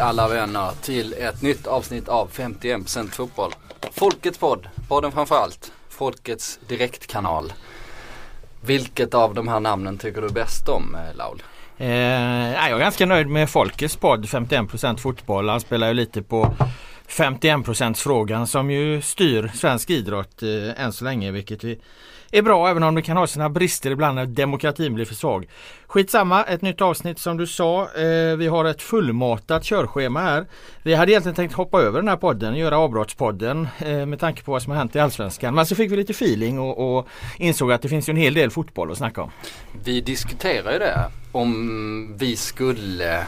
Alla vänner till ett nytt avsnitt av 51% fotboll. Folkets podd, podden framförallt. Folkets direktkanal. Vilket av de här namnen tycker du bäst om eh, Laul? Eh, jag är ganska nöjd med Folkets podd 51% fotboll. Han spelar ju lite på 51% frågan som ju styr svensk idrott eh, än så länge vilket vi är bra även om det kan ha sina brister ibland när demokratin blir för svag. Skitsamma, ett nytt avsnitt som du sa. Eh, vi har ett fullmatat körschema här. Vi hade egentligen tänkt hoppa över den här podden, göra avbrottspodden eh, med tanke på vad som har hänt i Allsvenskan. Men så fick vi lite feeling och, och insåg att det finns ju en hel del fotboll att snacka om. Vi diskuterade ju det om vi skulle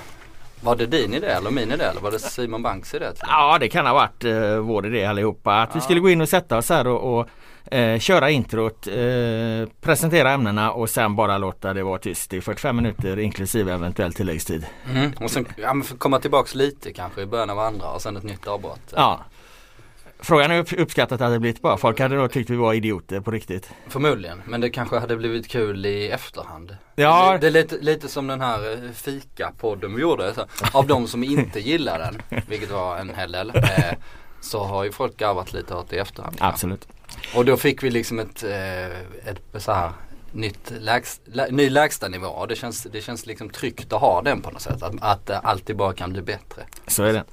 var det din idé eller min idé eller var det Simon Banks idé? Ja det kan ha varit eh, vår idé allihopa. Att ja. vi skulle gå in och sätta oss här och, och eh, köra introt, eh, presentera ämnena och sen bara låta det vara tyst i 45 minuter inklusive eventuell tilläggstid. Mm. Och sen ja, komma tillbaks lite kanske i början av andra och sen ett nytt avbrott. Ja. Frågan är hur uppskattat det hade blivit bara. Folk hade nog tyckt vi var idioter på riktigt. Förmodligen, men det kanske hade blivit kul i efterhand. Ja. Det, är lite, lite som den här eh, fika-podden vi gjorde. Så, av de som inte gillar den, vilket var en hel del, eh, så har ju folk garvat lite åt det i efterhand. Absolut. Och då fick vi liksom ett, eh, ett så här nytt lägst, lä, ny lägstanivå och det känns, det känns liksom tryggt att ha den på något sätt. Att, att det alltid bara kan bli bättre. Så är det.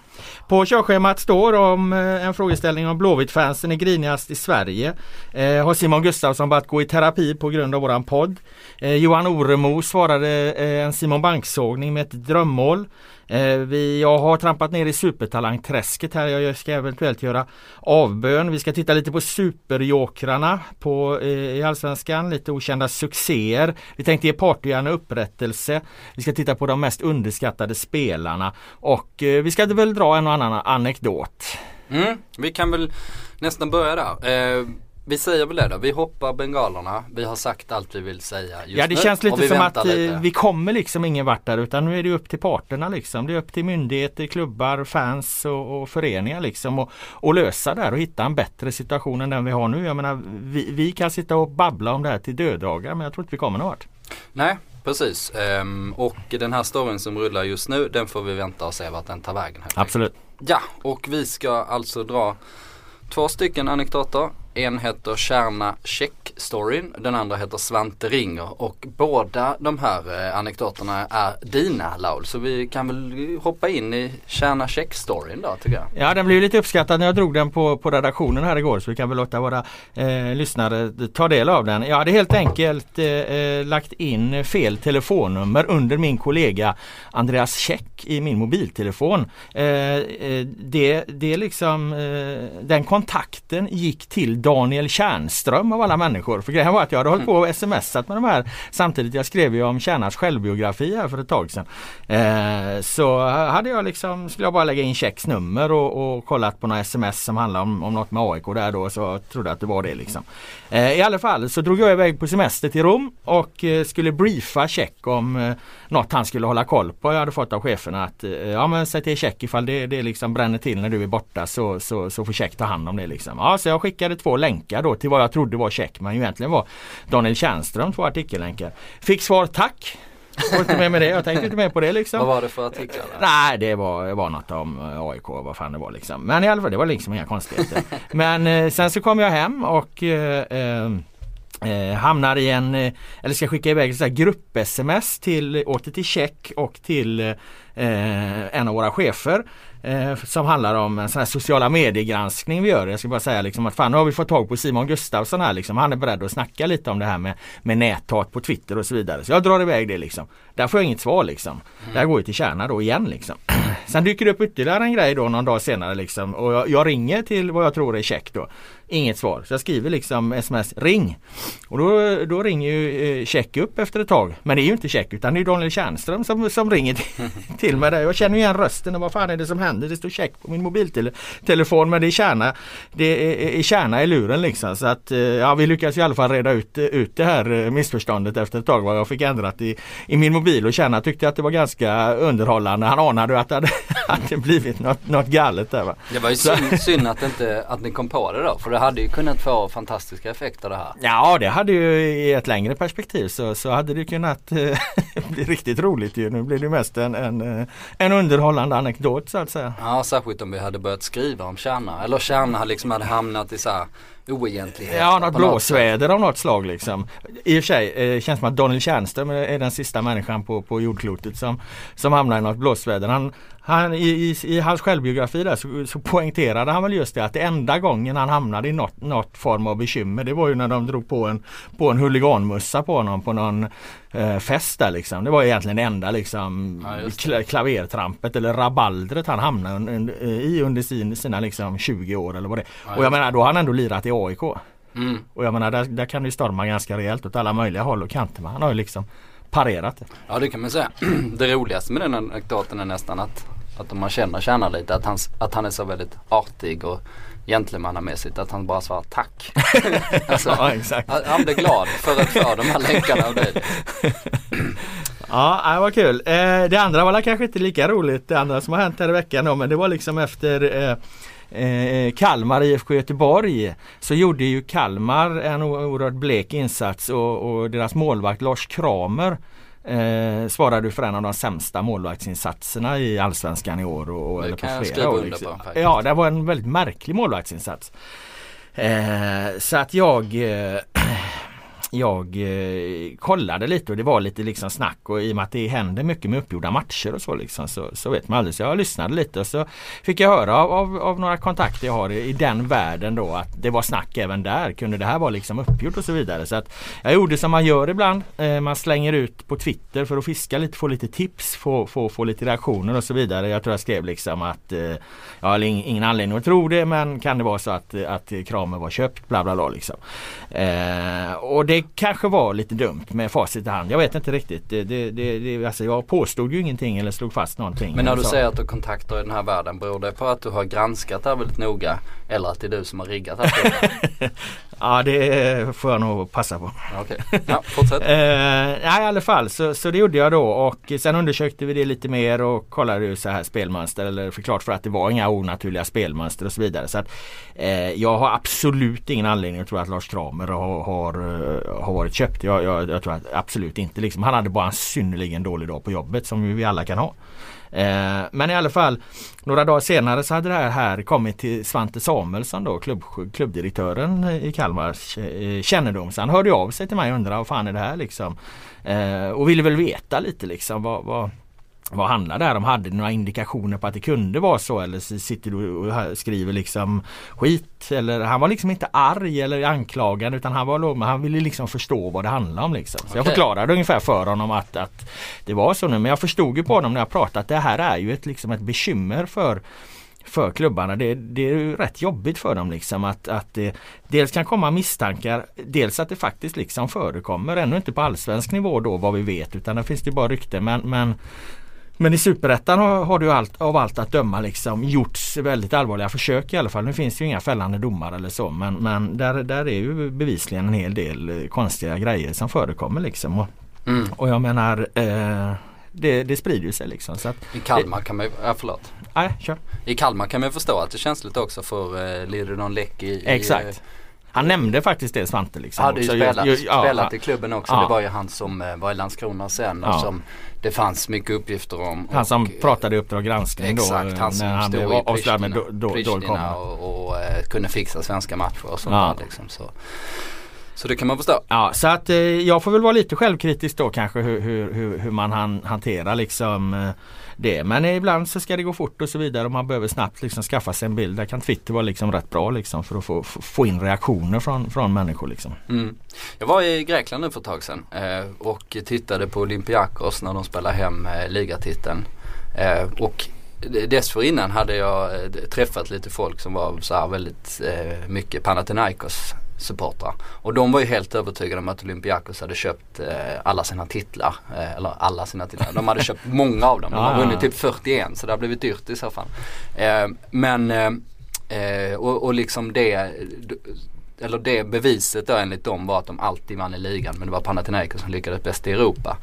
På körschemat står om eh, en frågeställning om Blåvitt-fansen är grinigast i Sverige. Eh, har Simon Gustafsson börjat gå i terapi på grund av våran podd? Eh, Johan Oremo svarade eh, en Simon Bank-sågning med ett drömmål. Eh, vi, jag har trampat ner i supertalangträsket här. Jag ska eventuellt göra avbön. Vi ska titta lite på superjokrarna på, eh, i Allsvenskan. Lite okända succéer. Vi tänkte ge Partyhjärna upprättelse. Vi ska titta på de mest underskattade spelarna. Och eh, vi ska väl dra en och annan anekdot. Mm, vi kan väl nästan börja där. Eh, vi säger väl det då. Vi hoppar bengalerna. Vi har sagt allt vi vill säga just Ja det nu, känns lite som att lite. vi kommer liksom ingen vart där utan nu är det upp till parterna liksom. Det är upp till myndigheter, klubbar, fans och, och föreningar liksom och, och lösa det här och hitta en bättre situation än den vi har nu. Jag menar vi, vi kan sitta och babbla om det här till döddagar men jag tror inte vi kommer någon vart. Nej precis um, och den här storyn som rullar just nu den får vi vänta och se vart den tar vägen. Absolut. Ja och vi ska alltså dra två stycken anekdoter. En heter Kärna Check-storyn, den andra heter Svante Ringer och båda de här eh, anekdoterna är dina Laul. Så vi kan väl hoppa in i Kärna Check-storyn då tycker jag. Ja den blev lite uppskattad när jag drog den på, på redaktionen här igår så vi kan väl låta våra eh, lyssnare ta del av den. Jag hade helt enkelt eh, eh lagt in fel telefonnummer under min kollega Andreas Check i min mobiltelefon. Eh, eh det, det liksom, eh, den kontakten gick till Daniel Tjärnström av alla människor. För grejen var att jag hade hållit på och smsat med de här samtidigt. Jag skrev ju om Tjärnars självbiografi här för ett tag sedan. Eh, så hade jag liksom, skulle jag bara lägga in checks nummer och, och kollat på några sms som handlar om, om något med AIK där då så trodde jag att det var det liksom. Eh, I alla fall så drog jag iväg på semester till Rom och eh, skulle briefa check om eh, något han skulle hålla koll på. Jag hade fått av cheferna att eh, ja men säg till check ifall det, det liksom bränner till när du är borta så, så, så får check ta hand om det liksom. Ja, så jag skickade två länkar då till vad jag trodde var check men egentligen var Daniel Tjärnström två artikellänkar. Fick svar tack var inte med med det. Jag tänkte inte med på det liksom. Vad var det för artiklar? Nej det var, det var något om eh, AIK vad fan det var liksom. Men i alla fall det var liksom inga konstigheter. Men eh, sen så kom jag hem och eh, eh, Eh, hamnar i en, eh, eller ska skicka iväg ett grupp-sms till, åter till Check och till eh, en av våra chefer eh, som handlar om en sån här sociala mediegranskning vi gör. Jag ska bara säga liksom att fan nu har vi fått tag på Simon Gustafsson här liksom. Han är beredd att snacka lite om det här med, med näthat på Twitter och så vidare. Så jag drar iväg det liksom. Där får jag inget svar liksom. Mm. Där går jag till Kärna då igen liksom. Sen dyker det upp ytterligare en grej då någon dag senare liksom. Och jag, jag ringer till vad jag tror är check då. Inget svar. Så jag skriver liksom sms ring. Och då, då ringer ju eh, check upp efter ett tag. Men det är ju inte check utan det är Daniel Tjärnström som, som ringer till, till mig. Där. Jag känner igen rösten och vad fan är det som händer? Det står check på min mobiltelefon men det är kärna, det är, är kärna i luren liksom. Så att eh, ja, vi lyckas i alla fall reda ut, ut det här eh, missförståndet efter ett tag. Vad jag fick ändrat i, i min mobil och kärna tyckte att det var ganska underhållande. Han anade att det hade, hade blivit något, något galet där va. Det var ju synd, synd att, inte, att ni kom på det då. För det hade ju kunnat få fantastiska effekter det här. Ja det hade ju i ett längre perspektiv så, så hade det kunnat eh, bli riktigt roligt ju. Nu blir det mest en, en, en underhållande anekdot så att säga. Ja särskilt om vi hade börjat skriva om Kärna. Eller Kärna liksom hade hamnat i så här oegentligheter. Ja, något blåsväder av något slag liksom. I och för sig eh, känns som att Daniel Tjärnström är den sista människan på, på jordklotet som, som hamnar i något blåsväder. Han, han, i, i, I hans självbiografi där så, så poängterade han väl just det att det enda gången han hamnade i något, något form av bekymmer det var ju när de drog på en, på en huliganmussa på honom på någon eh, fest där liksom. Det var egentligen det enda liksom ja, kla, klavertrampet eller rabaldret han hamnade i under sin, sina liksom 20 år eller vad det ja, Och jag menar då har han ändå lirat i AIK. Mm. Och jag menar där, där kan det storma ganska rejält åt alla möjliga håll och kanter. Men han har ju liksom parerat det. Ja det kan man säga. Det roligaste med den anekdoten är nästan att, att om man känner känner lite att han, att han är så väldigt artig och gentlemannamässigt att han bara svarar tack. alltså, ja, exakt. Han blir glad för att få de här länkarna av dig. Ja, det var kul. Eh, det andra var kanske inte lika roligt. Det andra som har hänt här i veckan då, men det var liksom efter eh, eh, Kalmar IFK Göteborg så gjorde ju Kalmar en oerhört blek insats och, och deras målvakt Lars Kramer eh, svarade för en av de sämsta målvaktsinsatserna i Allsvenskan i år. Och, och eller på flera år. Liksom. Ja, det var en väldigt märklig målvaktsinsats. Eh, så att jag eh, jag eh, kollade lite och det var lite liksom snack och i och med att det händer mycket med uppgjorda matcher och så liksom så, så vet man aldrig. Så jag lyssnade lite och så fick jag höra av, av, av, några kontakter jag har i, i den världen då att det var snack även där. Kunde det här vara liksom uppgjort och så vidare. Så att jag gjorde som man gör ibland. Eh, man slänger ut på Twitter för att fiska lite, få lite tips, få, få, få lite reaktioner och så vidare. Jag tror jag skrev liksom att eh, jag har ingen anledning att tro det men kan det vara så att, att kramen var köpt bla bla bla liksom. Eh, och det kanske var lite dumt med facit i hand. Jag vet inte riktigt. Det, det, det, alltså jag påstod ju ingenting eller slog fast någonting. Men när du säger att du kontaktar i den här världen beror det på att du har granskat det här väldigt noga eller att det är du som har riggat det här? ja det får jag nog passa på. Okej, okay. ja, fortsätt. eh, nej, i alla fall så, så det gjorde jag då och sen undersökte vi det lite mer och kollade ju så här spelmönster eller förklart för att det var inga onaturliga spelmönster och så vidare. Så att, eh, jag har absolut ingen anledning att tro att Lars Kramer har, har, eh, har varit köpt. Jag, jag, jag tror att absolut inte. Liksom, han hade bara en synnerligen dålig dag på jobbet som vi alla kan ha. Eh, men i alla fall några dagar senare så hade det här, här kommit till Svante Samuelsson då klubb, klubbdirektören i Kalmars eh, kännedom. Så han hörde av sig till mig och undrade vad fan är det här liksom. Eh, och ville väl veta lite liksom vad, vad vad handlar det här om? Hade några indikationer på att det kunde vara så eller sitter du och skriver liksom skit? Eller han var liksom inte arg eller anklagande utan han var han ville liksom förstå vad det handlade om liksom. Så okay. jag förklarade ungefär för honom att, att det var så nu men jag förstod ju på honom när jag pratade att det här är ju ett, liksom ett bekymmer för för klubbarna. Det, det är ju rätt jobbigt för dem liksom att, att det dels kan komma misstankar, dels att det faktiskt liksom förekommer, ännu inte på allsvensk nivå då vad vi vet utan det finns det bara rykten men, men men i Superettan har, har det allt, av allt att döma liksom gjorts väldigt allvarliga försök i alla fall. Nu finns det ju inga fällande domar eller så men, men där, där är ju bevisligen en hel del eh, konstiga grejer som förekommer liksom. Och, mm. och jag menar eh, det, det sprider sig liksom. Så att, I Kalmar kan man ju, ja, förlåt. Nej, kör. I Kalmar kan man förstå att det känns lite också för eh, lider någon läck i, Exakt. I, eh, han nämnde faktiskt det Svante. Liksom, hade ju spelat, ju, ja, spelat i klubben också. Ja. Det var ju han som eh, var i Landskrona sen och som det fanns mycket uppgifter om. Han som och, pratade i Uppdrag granskning då. Exakt, han som när han stod i Pristina, med do, do, Pristina och, och, uh, kunde fixa svenska matcher och sånt ja. där liksom. Så. Så det kan man förstå. Ja så att eh, jag får väl vara lite självkritisk då kanske hur, hur, hur, hur man han, hanterar liksom eh, det. Men ibland så ska det gå fort och så vidare och man behöver snabbt liksom skaffa sig en bild. Där kan Twitter vara liksom rätt bra liksom för att få, få in reaktioner från, från människor. Liksom. Mm. Jag var i Grekland nu för ett tag sedan eh, och tittade på Olympiakos när de spelar hem eh, ligatiteln. Eh, och dessförinnan hade jag träffat lite folk som var så här väldigt mycket Panathinaikos supportrar. Och de var ju helt övertygade om att Olympiakos hade köpt eh, alla sina titlar. Eh, eller alla sina titlar. De hade köpt många av dem. De har vunnit typ 41 så det har blivit dyrt i så fall. Eh, men eh, och, och liksom det eller det beviset då enligt dem var att de alltid vann i ligan men det var Panathinaikos som lyckades bäst i Europa.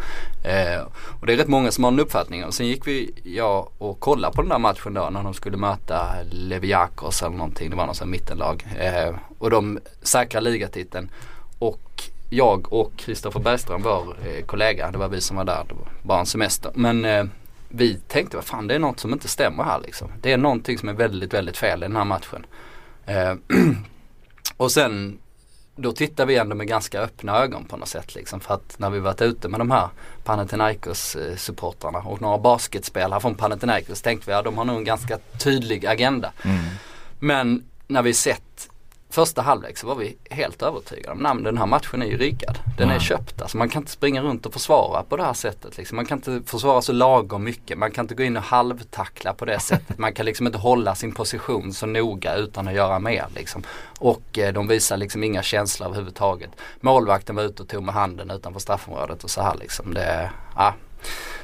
Eh, och det är rätt många som har en uppfattning och sen gick vi, jag och kollade på den där matchen då när de skulle möta Leviakos eller någonting, det var någon sån mittenlag. Eh, och de säkrar ligatiteln och jag och Kristoffer Bergström, vår eh, kollega, det var vi som var där, det var bara en semester. Men eh, vi tänkte, vad fan det är något som inte stämmer här liksom. Det är någonting som är väldigt, väldigt fel i den här matchen. Eh, Och sen då tittar vi ändå med ganska öppna ögon på något sätt liksom. För att när vi varit ute med de här Panathinaikos eh, supportrarna och några basketspelare från Panathinaikos tänkte vi att ja, de har nog en ganska tydlig agenda. Mm. Men när vi sett första halvlek så var vi helt övertygade om att den här matchen är ju rikad. Den är köpt. Alltså man kan inte springa runt och försvara på det här sättet. Liksom. Man kan inte försvara så lagom mycket. Man kan inte gå in och halvtackla på det sättet. Man kan liksom inte hålla sin position så noga utan att göra mer. Liksom. Och eh, de visar liksom inga känslor överhuvudtaget. Målvakten var ute och tog med handen utanför straffområdet och så här liksom. Det, ja.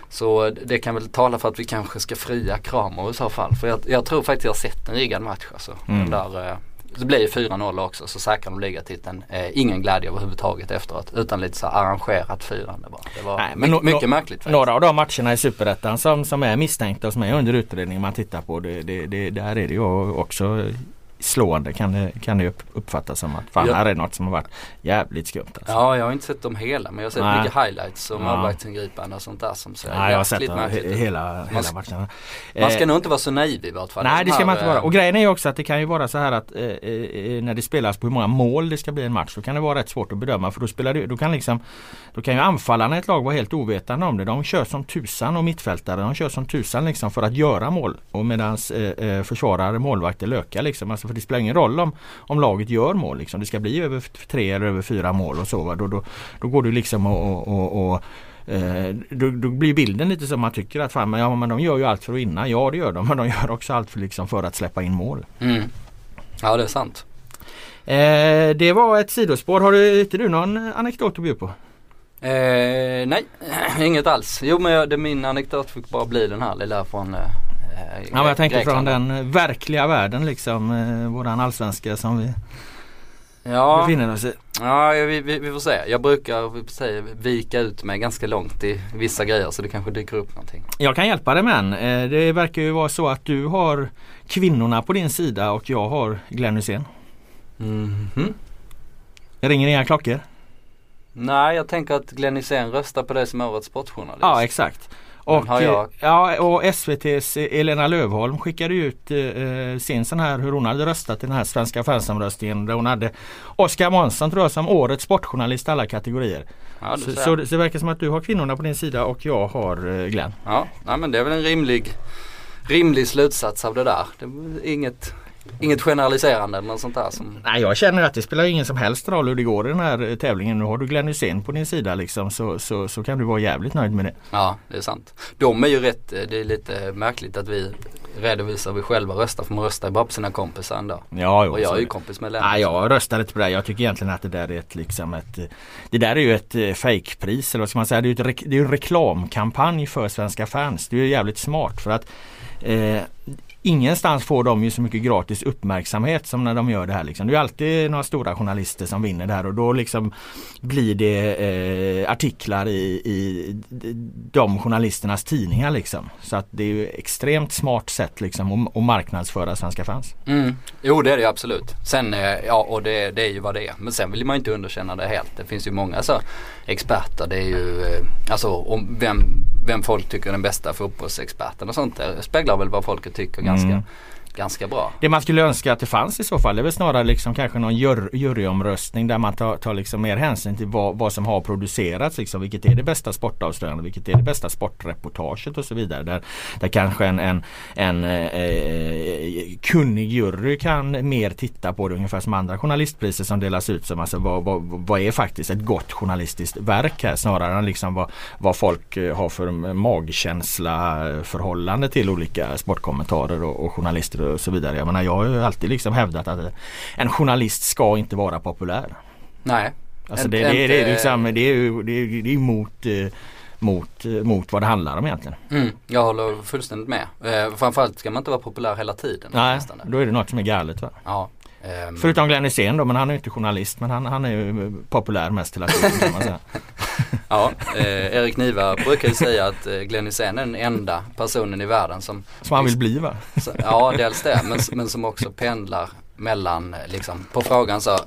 Så det kan väl tala för att vi kanske ska fria Kramer i så fall. För jag, jag tror faktiskt jag har sett en riggad match alltså. Mm. Den där, eh, det blir 4-0 också så säkrar de ligatiteln. Eh, ingen glädje överhuvudtaget efteråt utan lite så arrangerat firande bara. Det var Nej, mycket, no, mycket märkligt. Faktiskt. Några av de matcherna i Superettan som, som är misstänkta och som är under utredning man tittar på det, det, det, där är det ju också slående kan det, kan det uppfattas som att fan ja. här är något som har varit jävligt skumt. Alltså. Ja jag har inte sett dem hela men jag har sett Nej. mycket highlights och målvaktsingripanden och sånt där som ser Nej, jag har sett hela, hela matcherna. Man ska eh, nog inte vara så naiv i vart fall. Nej det ska man inte vara. Och grejen är ju också att det kan ju vara så här att eh, eh, när det spelas på hur många mål det ska bli en match så kan det vara rätt svårt att bedöma för då spelar det, då kan liksom Då kan ju anfallarna i ett lag vara helt ovetande om det. De kör som tusan och mittfältare de kör som tusan liksom för att göra mål. Och medans eh, eh försvarare, målvakter lökar liksom. Alltså för det spelar ingen roll om, om laget gör mål. Liksom. Det ska bli över tre eller över fyra mål och så. Då, då, då går du liksom och, och, och Eh, då, då, blir bilden lite som man tycker att fan, men, ja, men de gör ju allt för att vinna. Ja det gör de men de gör också allt för, liksom, för att släppa in mål. Mm. Ja det är sant. Eh, det var ett sidospår. Har du, inte du någon anekdot att bjuda på? Eh, nej, inget alls. Jo men jag, det, min anekdot fick bara bli den här lilla från eh, ja, men jag tänkte från den verkliga världen liksom. Eh, våran allsvenska som vi ja. befinner oss i. Ja vi, vi, vi får se. Jag brukar säga, vika ut mig ganska långt i vissa grejer så det kanske dyker upp någonting. Jag kan hjälpa dig med en. Eh, det verkar ju vara så att du har kvinnorna på din sida och jag har Glenn Hysén. Mm -hmm. Ringer inga klockor? Nej jag tänker att Glenn Hysén röstar på dig som årets sportjournalist. Ja exakt. Och, jag... ja, och SVTs Elena Lövholm skickade ut eh, sin sån här hur hon hade röstat i den här svenska fansomröstningen där hon hade Oskar Månsson tror jag som årets sportjournalist alla kategorier. Ja, så, så, det, så, det verkar som att du har kvinnorna på din sida och jag har eh, Glenn. Ja, nej, men det är väl en rimlig, rimlig slutsats av det där. Det är inget Inget generaliserande eller något sånt där? Som... Nej jag känner att det spelar ingen som helst roll hur det går i den här eh, tävlingen. Nu har du Glenn Hysén på din sida liksom så, så, så kan du vara jävligt nöjd med det. Ja det är sant. De är ju rätt, eh, det är lite märkligt att vi redovisar vi själva röstar för man röstar ju bara på sina kompisar ändå. Ja, jo, och jag är ju kompis med Lennart. Nej jag röstar inte på det. Jag tycker egentligen att det där är ett liksom ett Det där är ju ett eh, fejkpris eller vad ska man säga. Det är ju en reklamkampanj för svenska fans. Det är ju jävligt smart för att eh, Ingenstans får de ju så mycket gratis uppmärksamhet som när de gör det här. Liksom. Det är alltid några stora journalister som vinner det här och då liksom blir det eh, artiklar i, i de journalisternas tidningar. Liksom. Så att det är ju extremt smart sätt liksom, att, att marknadsföra svenska fans. Mm. Jo det är det absolut. Sen, eh, ja och det, det, är ju vad det är. Men sen vill man inte underkänna det helt. Det finns ju många så experter. Det är ju eh, alltså om vem, vem folk tycker är den bästa fotbollsexperten och sånt. Det speglar väl vad folket tycker ganska, mm ganska bra. Det man skulle önska att det fanns i så fall det är väl snarare liksom kanske någon jury, juryomröstning där man tar, tar liksom mer hänsyn till vad, vad som har producerats. Liksom, vilket är det bästa sportavslöjandet, vilket är det bästa sportreportaget och så vidare. Där, där kanske en, en, en eh, kunnig jury kan mer titta på det ungefär som andra journalistpriser som delas ut. Som alltså, vad, vad, vad är faktiskt ett gott journalistiskt verk här snarare än liksom vad, vad folk eh, har för magkänsla eh, förhållande till olika sportkommentarer och, och journalister och så vidare. Jag menar jag har ju alltid liksom hävdat att en journalist ska inte vara populär. Nej. Alltså det, det, det, liksom, det är ju det är, det är mot eh, mot, mot vad det handlar om egentligen. Mm, jag håller fullständigt med. Eh, framförallt ska man inte vara populär hela tiden. Nej, då är det något som är galet. Va? Ja. Um... Förutom Glenn Hysén då, men han är inte journalist men han, han är ju populär mest hela tiden kan man säga. ja, eh, Erik Niva brukar ju säga att eh, Glenn Hysén är den enda personen i världen som Som han vill bli va? ja, dels det men, men som också pendlar mellan liksom på frågan så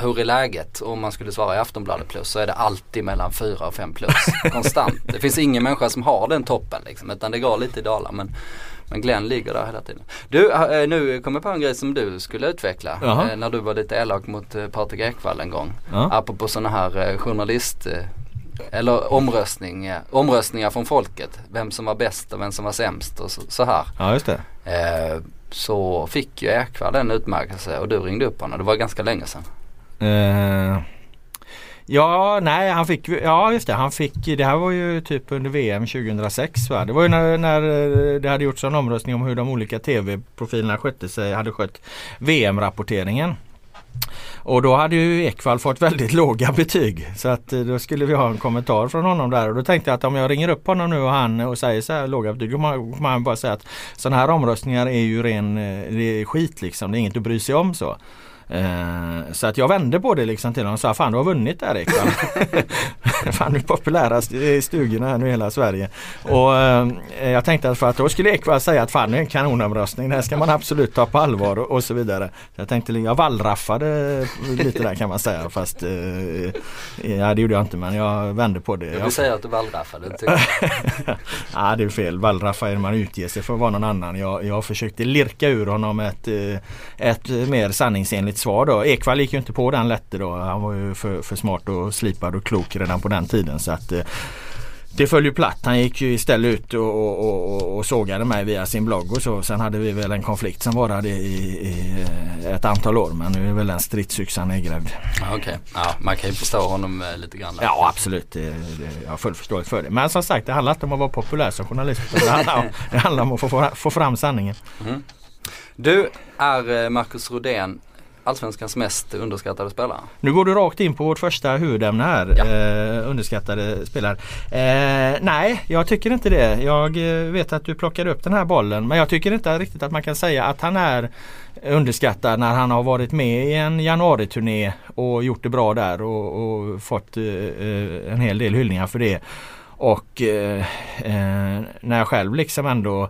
hur är läget? Om man skulle svara i Aftonbladet plus så är det alltid mellan 4 och 5 plus. Konstant. Det finns ingen människa som har den toppen liksom utan det går lite i dalar. Men, men Glenn ligger där hela tiden. Du, eh, nu kommer jag på en grej som du skulle utveckla. Jaha. Eh, när du var lite elak mot eh, Patrik Ekwall en gång. Ja. Apropå sådana här journalist eller omröstning, omröstningar från folket. Vem som var bäst och vem som var sämst och så, så här. Ja just det. så fick ju Ekwall en utmärkelse och du ringde upp honom. Det var ganska länge sedan. Uh, ja, nej han fick, ja just det, han fick, det här var ju typ under VM 2006 va? Det var ju när, när eh, det hade gjorts en omröstning om hur de olika tv-profilerna skötte sig, hade skött VM-rapporteringen. Och då hade ju Ekvall fått väldigt låga betyg. Så att eh, då skulle vi ha en kommentar från honom där. Och då tänkte jag att om jag ringer upp honom nu och han och säger så här låga betyg. Då kommer han bara säga att sådana här omröstningar är ju ren eh, det är skit liksom. Det är inget att bry sig om så. Eh, så att jag vände på det liksom till honom och sa Fan du har vunnit där Ekvall. Fan du är populärast i stugorna här nu i hela Sverige. Och eh, jag tänkte att för att då skulle Ekvall säga att fan det är en kanonomröstning. Det här ska man absolut ta på allvar och, och så vidare. Så jag tänkte jag wallraffade lite där kan man säga. Fast eh, ja det gjorde jag inte men jag vände på det. Jag vill säga att du wallraffade. ja det är fel. Wallraffa är när man utger sig för att vara någon annan. Jag, jag försökte lirka ur honom ett, eh, ett mer sanningsenligt svar då. Ekvall gick ju inte på den lätte då. Han var ju för, för smart och slipad och klok redan på den tiden. Så att eh, det föll ju platt. Han gick ju istället ut och, och, och, och sågade mig via sin blogg och så. Sen hade vi väl en konflikt som varade i, i eh, ett antal år. Men nu är väl den stridsyxan nedgrävd. Okej, okay. ja, man kan ju förstå honom eh, lite grann. Ja absolut. Det, det, jag har full förståelse för det. Men som sagt det handlar inte om att vara populär som journalist. Det handlar om, det handlar om att få, få fram sanningen. Mm. Du är Marcus Rodén Allsvenskans mest underskattade spelare. Nu går du rakt in på vårt första huvudämne här. Ja. Eh, underskattade spelare. Eh, nej, jag tycker inte det. Jag eh, vet att du plockade upp den här bollen men jag tycker inte riktigt att man kan säga att han är underskattad när han har varit med i en januariturné och gjort det bra där och, och fått eh, eh en hel del hyllningar för det. Och eh, när jag själv liksom ändå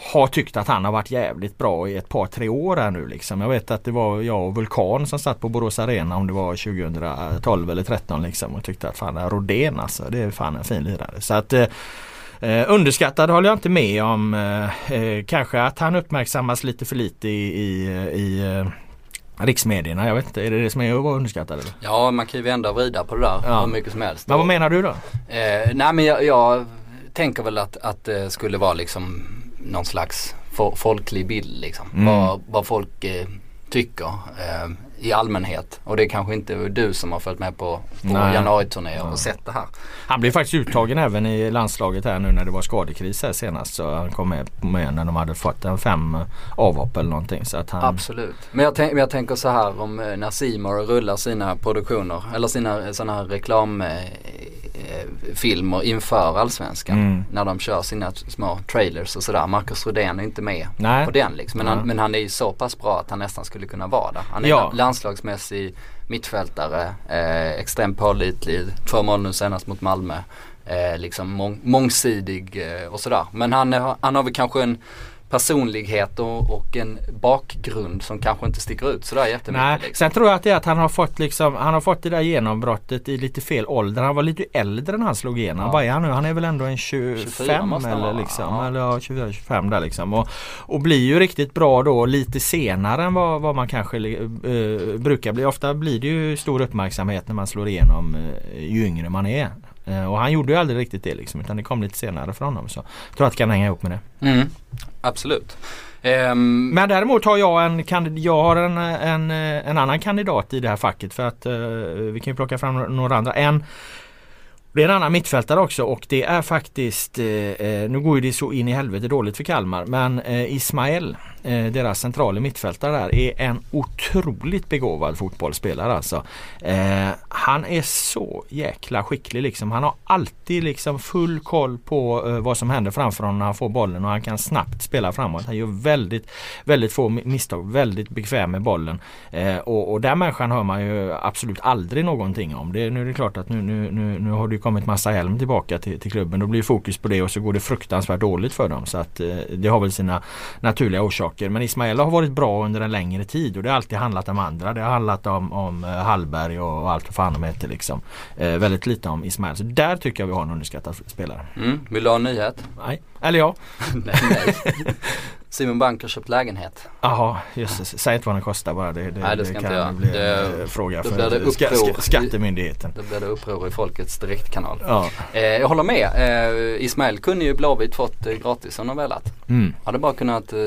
har tyckt att han har varit jävligt bra i ett par tre år här nu liksom. Jag vet att det var jag och Vulkan som satt på Borås Arena om det var 2012 eller 2013 liksom och tyckte att fan Rodén alltså det är fan en fin lirare. Så att eh, eh, underskattad håller jag inte med om. Eh, eh, kanske att han uppmärksammas lite för lite i, i, i eh, riksmedierna. Jag vet inte, är det det som är att vara underskattad? Eller? Ja man kan ju vända och vrida på det där ja. hur mycket som helst. Men vad menar du då? Eh, nej men jag, jag tänker väl att, att det skulle vara liksom någon slags folklig bild liksom. Mm. Vad, vad folk eh, tycker eh, i allmänhet. Och det är kanske inte du som har följt med på, på januariturné och sett det här. Han blev faktiskt uttagen även i landslaget här nu när det var skadekris här senast. Så han kom med, med när de hade fått en fem avhopp eller någonting. Så att han... Absolut. Men jag, tänk, jag tänker så här om eh, när Simor rullar sina produktioner eller sina sådana här reklam Eh, filmer inför allsvenskan. Mm. När de kör sina små trailers och sådär. Marcus Rodén är inte med Nej. på den liksom. Men, han, men han är ju så pass bra att han nästan skulle kunna vara där. Han är ja. landslagsmässig mittfältare, eh, extremt pålitlig. Två mål nu senast mot Malmö. Eh, liksom mång, mångsidig eh, och sådär. Men han, han har väl kanske en personlighet och, och, en bakgrund som kanske inte sticker ut sådär jättemycket. Nej. Liksom. Sen tror jag att det är att han har fått liksom, han har fått det där genombrottet i lite fel ålder. Han var lite äldre när han slog igenom. Ja. Vad är han nu? Han är väl ändå en 25 24 måste han eller liksom. ja. Eller ja, 24-25 där liksom. Och, och blir ju riktigt bra då lite senare än vad, vad man kanske eh, brukar bli. Ofta blir det ju stor uppmärksamhet när man slår igenom eh, ju yngre man är. Eh, och han gjorde ju aldrig riktigt det liksom utan det kom lite senare för honom. Så jag tror att det kan hänga ihop med det. Mm. Absolut. Ehm, Men däremot har jag en, jag har en, en, en annan kandidat i det här facket för att eh, vi kan ju plocka fram några andra. En det är en annan mittfältare också och det är faktiskt, eh, nu går ju det så in i helvete dåligt för Kalmar, men Ismael, eh, deras centrala mittfältare där, är en otroligt begåvad fotbollsspelare alltså. Eh, han är så jäkla skicklig liksom. Han har alltid liksom full koll på eh, vad som händer framför honom när han får bollen och han kan snabbt spela framåt. Han gör väldigt, väldigt få misstag, väldigt bekväm med bollen. Eh, och, och den människan hör man ju absolut aldrig någonting om. Det, nu är det klart att nu, nu, nu, nu har det ju kommit massa Elm tillbaka till, till klubben. Då blir fokus på det och så går det fruktansvärt dåligt för dem. Så att eh, det har väl sina naturliga orsaker. Men Ismael har varit bra under en längre tid och det har alltid handlat om andra. Det har handlat om, om eh, Hallberg och, och allt vad fan de heter liksom. Eh, väldigt lite om Ismael. Så där tycker jag vi har en underskattad spelare. mm, vill du ha en nyhet? Nej. Eller ja. nej, nej. Simon Bank har köpt lägenhet. Jaha, just det. Säg inte vad den kostar bara. Det, det, Nej, det ska inte kan jag. bli Det- eh, fråga för det ska, uppror. ska, skattemyndigheten. Då blir det uppror i folkets direktkanal. Ja. Eh, jag håller med. Eh, Ismail kunde ju Blåvitt fått eh, gratis om de velat. Mm. Hade bara kunnat eh,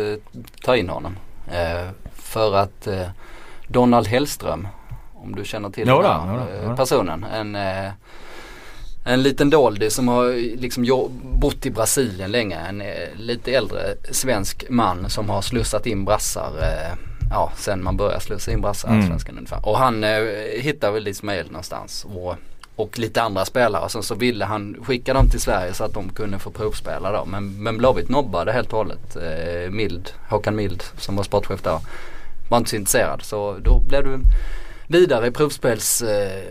ta in honom. Eh, för att eh, Donald Hellström, om du känner till Jo den här, jo då. personen. En, en liten doldy som har liksom bott i Brasilien länge. En eh, lite äldre svensk man som har slussat in brassar eh, ja, sen man började slussa in brassar i Mm. Allsvenskan ungefär. Och han eh, hittade väl Ismail någonstans. Och, och lite andra spelare. Sen så ville han skicka dem till Sverige så att de kunde få provspela då. Men, men Blåvitt nobbade helt och hållet. Eh, Mild, Håkan Mild som var sportchef där. Var inte så intresserad. Så då blev du vidare i provspels, eh,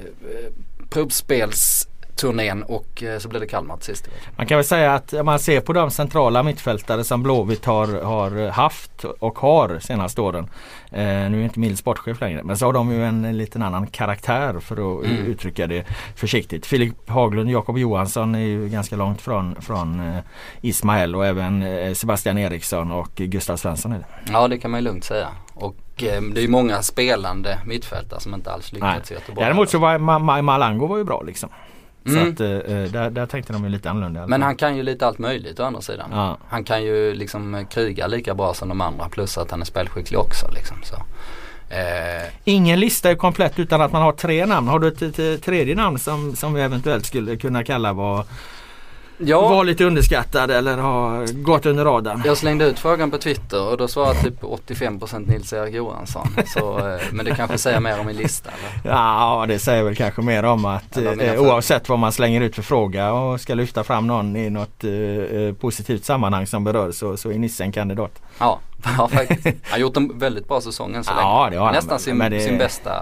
provspelsturnén och eh, så blev det Kalmar till sist. Man kan väl säga att om man ser på de centrala mittfältare som Blåvitt har, har haft och har senaste åren. Eh, nu är inte Mild sportchef längre men så har de ju en liten annan karaktär för att Mm. uttrycka det försiktigt. Filip Haglund, Jakob Johansson är ju ganska långt från, från eh, Ismael och även eh, Sebastian Eriksson och Gustav Svensson är det. Ja det kan man ju lugnt säga. Och det är många spelande mittfältare som inte alls Nej. lyckats i Göteborg. Däremot så var Ma- Ma- Malango var ju bra liksom. Så Mm. att eh, eh, där, där tänkte de ju lite annorlunda. Men han kan ju lite allt möjligt å andra sidan. Ja. Han kan ju liksom eh, kriga lika bra som de andra plus att han är spelskicklig också liksom. Så. Eh, Ingen lista är komplett utan att man har tre namn. Har du ett, ett, ett tredje namn som, som vi eventuellt skulle kunna kalla var, ja, var lite underskattad eller har gått under radarn? jag slängde ut frågan på Twitter och då svarade typ 85% Nils-Erik Johansson. Så, eh, men det kanske säger mer om min lista eller? Ja det säger väl kanske mer om att eh, oavsett vad man slänger ut för fråga och ska lyfta fram någon i något eh, eh, positivt sammanhang som berör så, så är Nisse en kandidat. Ja, ja faktiskt. Han har gjort en väldigt bra säsong än så länge. Ja det har. Nästan sin, det- sin bästa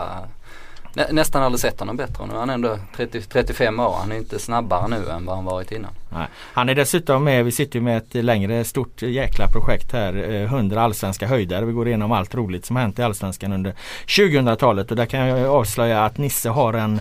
nä, Nästan aldrig sett honom bättre. Nu är han ändå 30, 35 år. Han är inte snabbare nu än vad han varit innan. Nej. Han är dessutom med, vi sitter ju med ett längre stort eh, jäkla projekt här. Eh, 100 allsvenska höjdare. Vi går igenom allt roligt som hänt i allsvenskan under 2000-talet och där kan jag avslöja att Nisse har en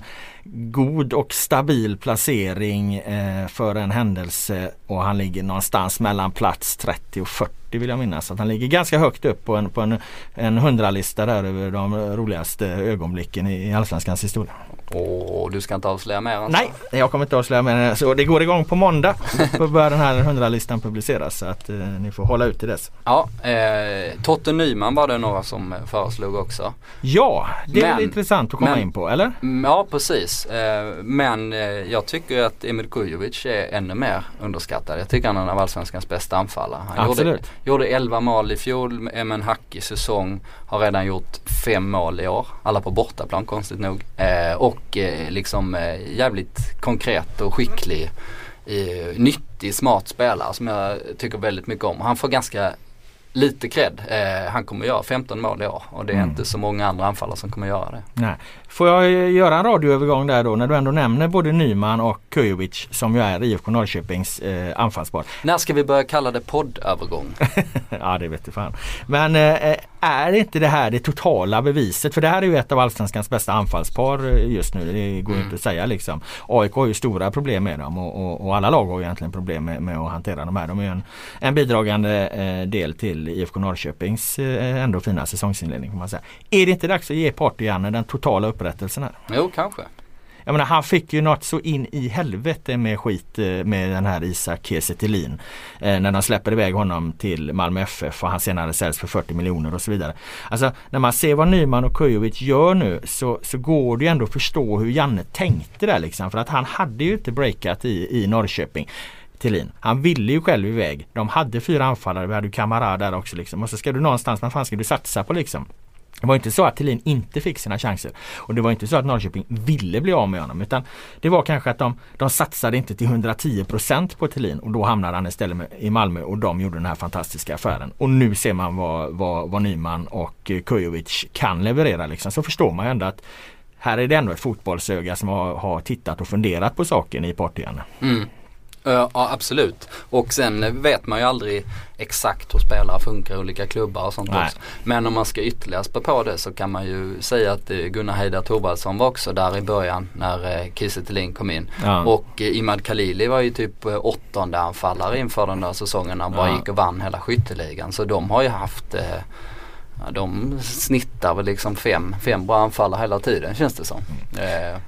god och stabil placering eh, för en händelse och han ligger någonstans mellan plats 30 och 40 vill jag minnas. Att han ligger ganska högt upp på en, på en, en hundralista där över de roligaste ögonblicken i, i allsvenskans historia. Och du ska inte avslöja mer än Nej, jag kommer inte avslöja mer. Så det går igång på måndag. Då börjar den här hundralistan publiceras så att eh, ni får hålla ut till dess. Ja, eh, Totte Nyman var det några som eh, föreslog också. Ja, det är Men- väl intressant att komma men- in på, eller? Mm, Ja precis. Eh, men eh, jag tycker att Emil Kujovic är ännu mer underskattad. Jag tycker han är en av Allsvenskans bästa anfallare. Han gjorde, Absolut. gjorde 11 mål i fjol med en hackig säsong. Har redan gjort fem mål i år. Alla på bortaplan konstigt nog. Eh, och eh, liksom eh, jävligt konkret och skicklig. Eh, nyttig, smart spelare som jag tycker väldigt mycket om. Han får ganska lite cred. Han kommer göra 15 mål i år och det är Mm. inte så många andra anfallare som kommer göra det. Nej. Får jag eh, göra en radioövergång där då när du ändå nämner både Nyman och Kujovic som ju är IFK Norrköpings eh, anfallspar. När ska vi börja kalla det poddövergång? ja det vet du fan. Men eh, är inte det här det totala beviset? För det här är ju ett av Allsvenskans bästa anfallspar eh, just nu. Det går Mm. inte att säga liksom. AIK har ju stora problem med dem och, och, och alla lag har egentligen problem med, med att hantera de här. De är ju en, en bidragande eh, del till IFK Norrköpings eh, ändå fina säsongsinledning får man säga. Är det inte dags att ge Partygranne den totala upprättelsen här? Jo, kanske. Jag menar han fick ju något så in i helvete med skit eh, med den här Isak Kiese. Eh, när de släpper iväg honom till Malmö FF och han senare säljs för 40 miljoner och så vidare. Alltså när man ser vad Nyman och Kujovic gör nu så, så går det ju ändå att förstå hur Janne tänkte där liksom. För att han hade ju inte breakat i, i Norrköping. Thelin. Han ville ju själv iväg. De hade fyra anfallare. Vi hade ju Kamara där också liksom. Och så ska du någonstans, vad fan ska du satsa på liksom? Det var inte så att Thelin inte fick sina chanser. Och det var inte så att Norrköping ville bli av med honom. Utan det var kanske att de, de satsade inte till 110% på Thelin och då hamnade han istället med, i Malmö och de gjorde den här fantastiska affären. Och nu ser man vad, vad, vad Nyman och Kujovic kan leverera liksom. Så förstår man ju ändå att här är det ändå ett fotbollsöga som har, har tittat och funderat på saken i Portugal. Mm. Ja absolut. Och sen vet man ju aldrig exakt hur spelare funkar i olika klubbar och sånt Nej. också. Men om man ska ytterligare spä på det så kan man ju säga att eh, Gunnar Heidar Thorvaldsson var också där i början när eh, Kiese Thelin kom in. Ja. Och eh, Imad Khalili var ju typ eh, åttonde anfallare inför den där säsongen när han bara Ja. gick och vann hela skytteligan. Så de har ju haft eh, Ja, de snittar väl liksom fem, fem bra anfallare hela tiden känns det som. Eh,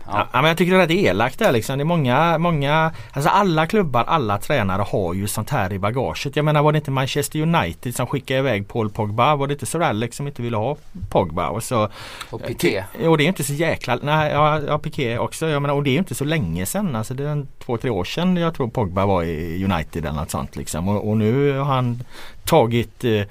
Ja. ja. men jag tycker det är rätt elakt där liksom. Det är många, många, alltså alla klubbar, alla tränare har ju sånt här i bagaget. Jag menar var det inte Manchester United som skickade iväg Paul Pogba? Var det inte Sir Alex som inte ville ha Pogba? Och så, Och Piqué. och det är inte så jäkla, nej ja, ja Piqué också. Jag menar, och det är inte så länge sedan. Alltså det är en, två, tre år sedan jag tror Pogba var i United eller något sånt liksom. Och, och nu har han tagit eh,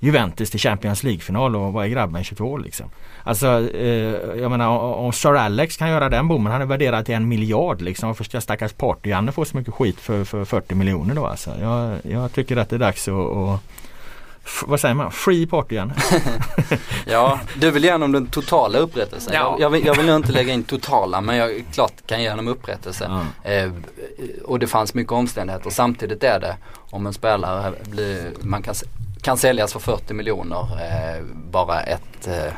Juventus till Champions League-final och vad är grabben 22 år liksom. Alltså eh, jag menar om- Sir Alex kan göra den bommen. Han är värderad till en miljard liksom. Varför ska stackars Party-Janne få så mycket skit för, för 40 miljoner då alltså? Jag, jag tycker att det är dags att, att f- vad säger man? Free Party-Janne. Ja, du vill ge honom den totala upprättelsen. Ja. Jag, jag, vill, jag vill nog inte lägga in totala men jag klart kan ge honom upprättelse. Ja. Eh, och det fanns mycket omständigheter. Samtidigt är det om en spelare blir, man kan, kan säljas för 40 miljoner eh, bara ett, eh,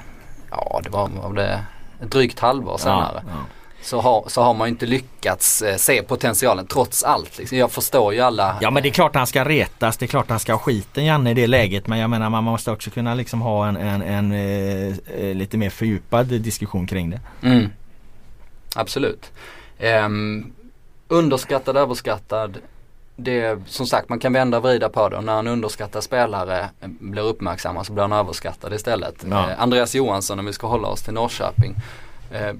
ja det var, var det drygt halvår senare. Ja, ja. Så, har, så har man inte lyckats eh, se potentialen trots allt. Liksom. Jag förstår ju alla. Ja men det är klart han ska retas, det är klart han ska ha skiten Janne i det läget men jag menar man måste också kunna liksom ha en, en, en eh, lite mer fördjupad diskussion kring det. Mm. Absolut. Um, underskattad, överskattad. Det är, som sagt man kan vända och vrida på det och när en underskattad spelare blir uppmärksammad så blir han överskattad istället. Ja. Eh, Andreas Johansson om vi ska hålla oss till Norrköping. Eh,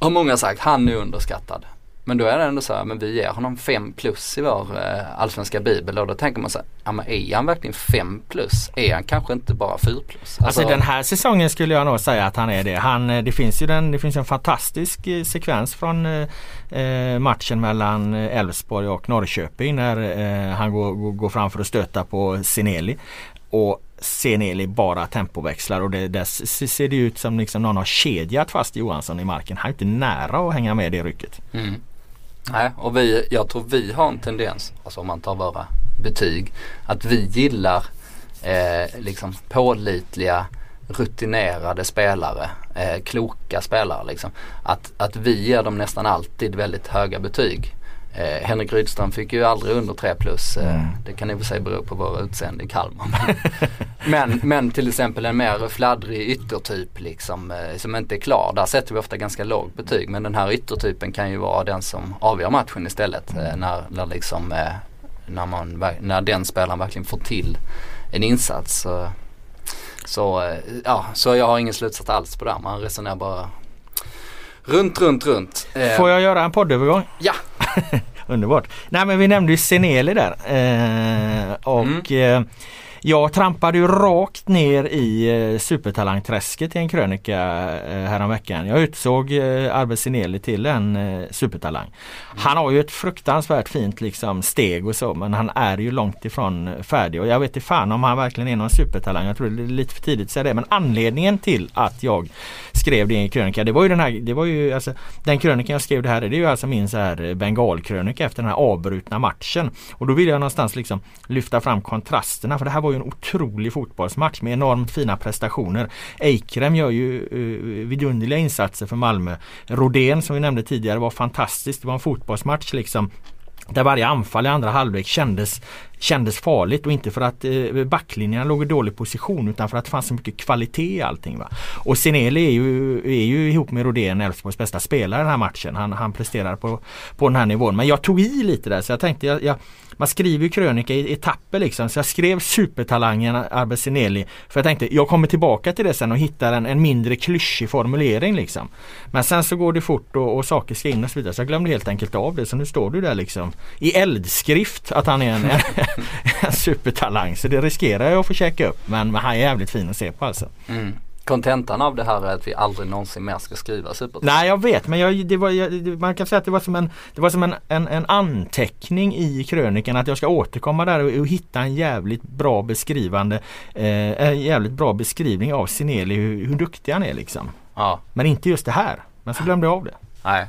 har många sagt, han är underskattad. Men då är det ändå så här, men vi ger honom 5 plus i vår eh, allsvenska bibel och då tänker man så här, ja men är han verkligen 5 plus? Är han kanske inte bara 4 plus? Alltså, den här säsongen skulle jag nog säga att han är det. Han, eh, det finns ju den, det finns en fantastisk eh, sekvens från eh, matchen mellan Elfsborg och Norrköping när eh, han går, går, går fram för att stöta på Seneli. Och Seneli bara tempoväxlar och det, där ser det ut som liksom någon har kedjat fast Johansson i marken. Han är inte nära att hänga med i det rycket. Mm. Nej, och vi, jag tror vi har en tendens, alltså om man tar våra betyg, att vi gillar eh, liksom pålitliga, rutinerade spelare, eh, kloka spelare liksom. Att, att vi ger dem nästan alltid väldigt höga betyg. Eh, Henrik Rydström fick ju aldrig under 3 plus. Eh, Mm. Det kan i och för sig bero på våra utseende i Kalmar. men, men till exempel en mer fladdrig yttertyp liksom, eh, som inte är klar. Där sätter vi ofta ganska lågt betyg. Men den här yttertypen kan ju vara den som avgör matchen istället. Eh, när, när, liksom, eh, när, man, när den spelaren verkligen får till en insats. Så, så, eh, ja, så jag har ingen slutsats alls på det. här. Man resonerar bara runt, runt, runt. Eh, Får jag göra en poddövergång? Ja. Underbart. Nej men vi nämnde ju Seneli där. Eh, och Mm. eh, jag trampade ju rakt ner i eh, supertalangträsket i en krönika eh, häromveckan. Jag utsåg eh, Arvid Sineli till en eh, supertalang. Han har ju ett fruktansvärt fint liksom steg och så men han är ju långt ifrån färdig och jag vet inte fan om han verkligen är någon supertalang. Jag tror det är lite för tidigt att säga det men anledningen till att jag skrev det i en krönika det var ju den här, det var ju alltså den krönikan jag skrev det här det är ju alltså min så här eh, bengalkrönika efter den här avbrutna matchen. Och då vill jag någonstans liksom lyfta fram kontrasterna för det här var ju en otrolig fotbollsmatch med enormt fina prestationer. Eikrem gör ju uh, vidunderliga insatser för Malmö. Rodén som vi nämnde tidigare var fantastisk. Det var en fotbollsmatch liksom där varje anfall i andra halvlek kändes kändes farligt och inte för att eh, backlinjen låg i dålig position utan för att det fanns så mycket kvalitet i allting. Va? Och Sinelli är ju, är ju ihop med Rodén Elfsborgs bästa spelare i den här matchen. Han, han presterar på, på den här nivån. Men jag tog i lite där så jag tänkte jag, jag man skriver ju krönika i etapper liksom. Så jag skrev supertalangen Arbe Sinelli. För jag tänkte jag kommer tillbaka till det sen och hittar en, en mindre klyschig formulering liksom. Men sen så går det fort och, och saker ska in och så vidare. Så jag glömde helt enkelt av det. Så nu står du där liksom i eldskrift att han är en, en supertalang. Så det riskerar jag att få checka upp. Men, men han är jävligt fin att se på alltså. Mm. Kontentan av det här är att vi aldrig någonsin mer ska skriva supertalang. Nej jag vet men jag, var, jag, man kan säga att det var som, en, det var som en, en, en anteckning i krönikan att jag ska återkomma där och, och hitta en jävligt bra beskrivande eh, en jävligt bra beskrivning av Sineli hur, hur duktig han är liksom. Ja. Men inte just det här. Men så glömde jag av det. Nej.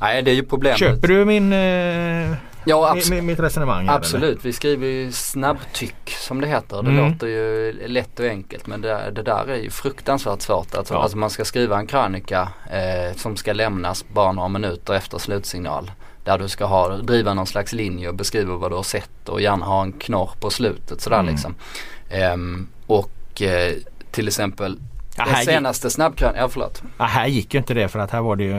Nej det är ju problemet. Köper du min eh, Ja, abs- mitt resonemang? Absolut, vi skriver ju snabbtyck som det heter. Det mm. låter ju lätt och enkelt men det, det där är ju fruktansvärt svårt. Alltså, ja. alltså man ska skriva en krönika eh, som ska lämnas bara några minuter efter slutsignal. Där du ska ha, driva någon slags linje och beskriva vad du har sett och gärna ha en knorr på slutet sådär mm. liksom. Um, och eh, till exempel det senaste snabbkrönikan, ja förlåt. Ja, här gick ju inte det för att här var det ju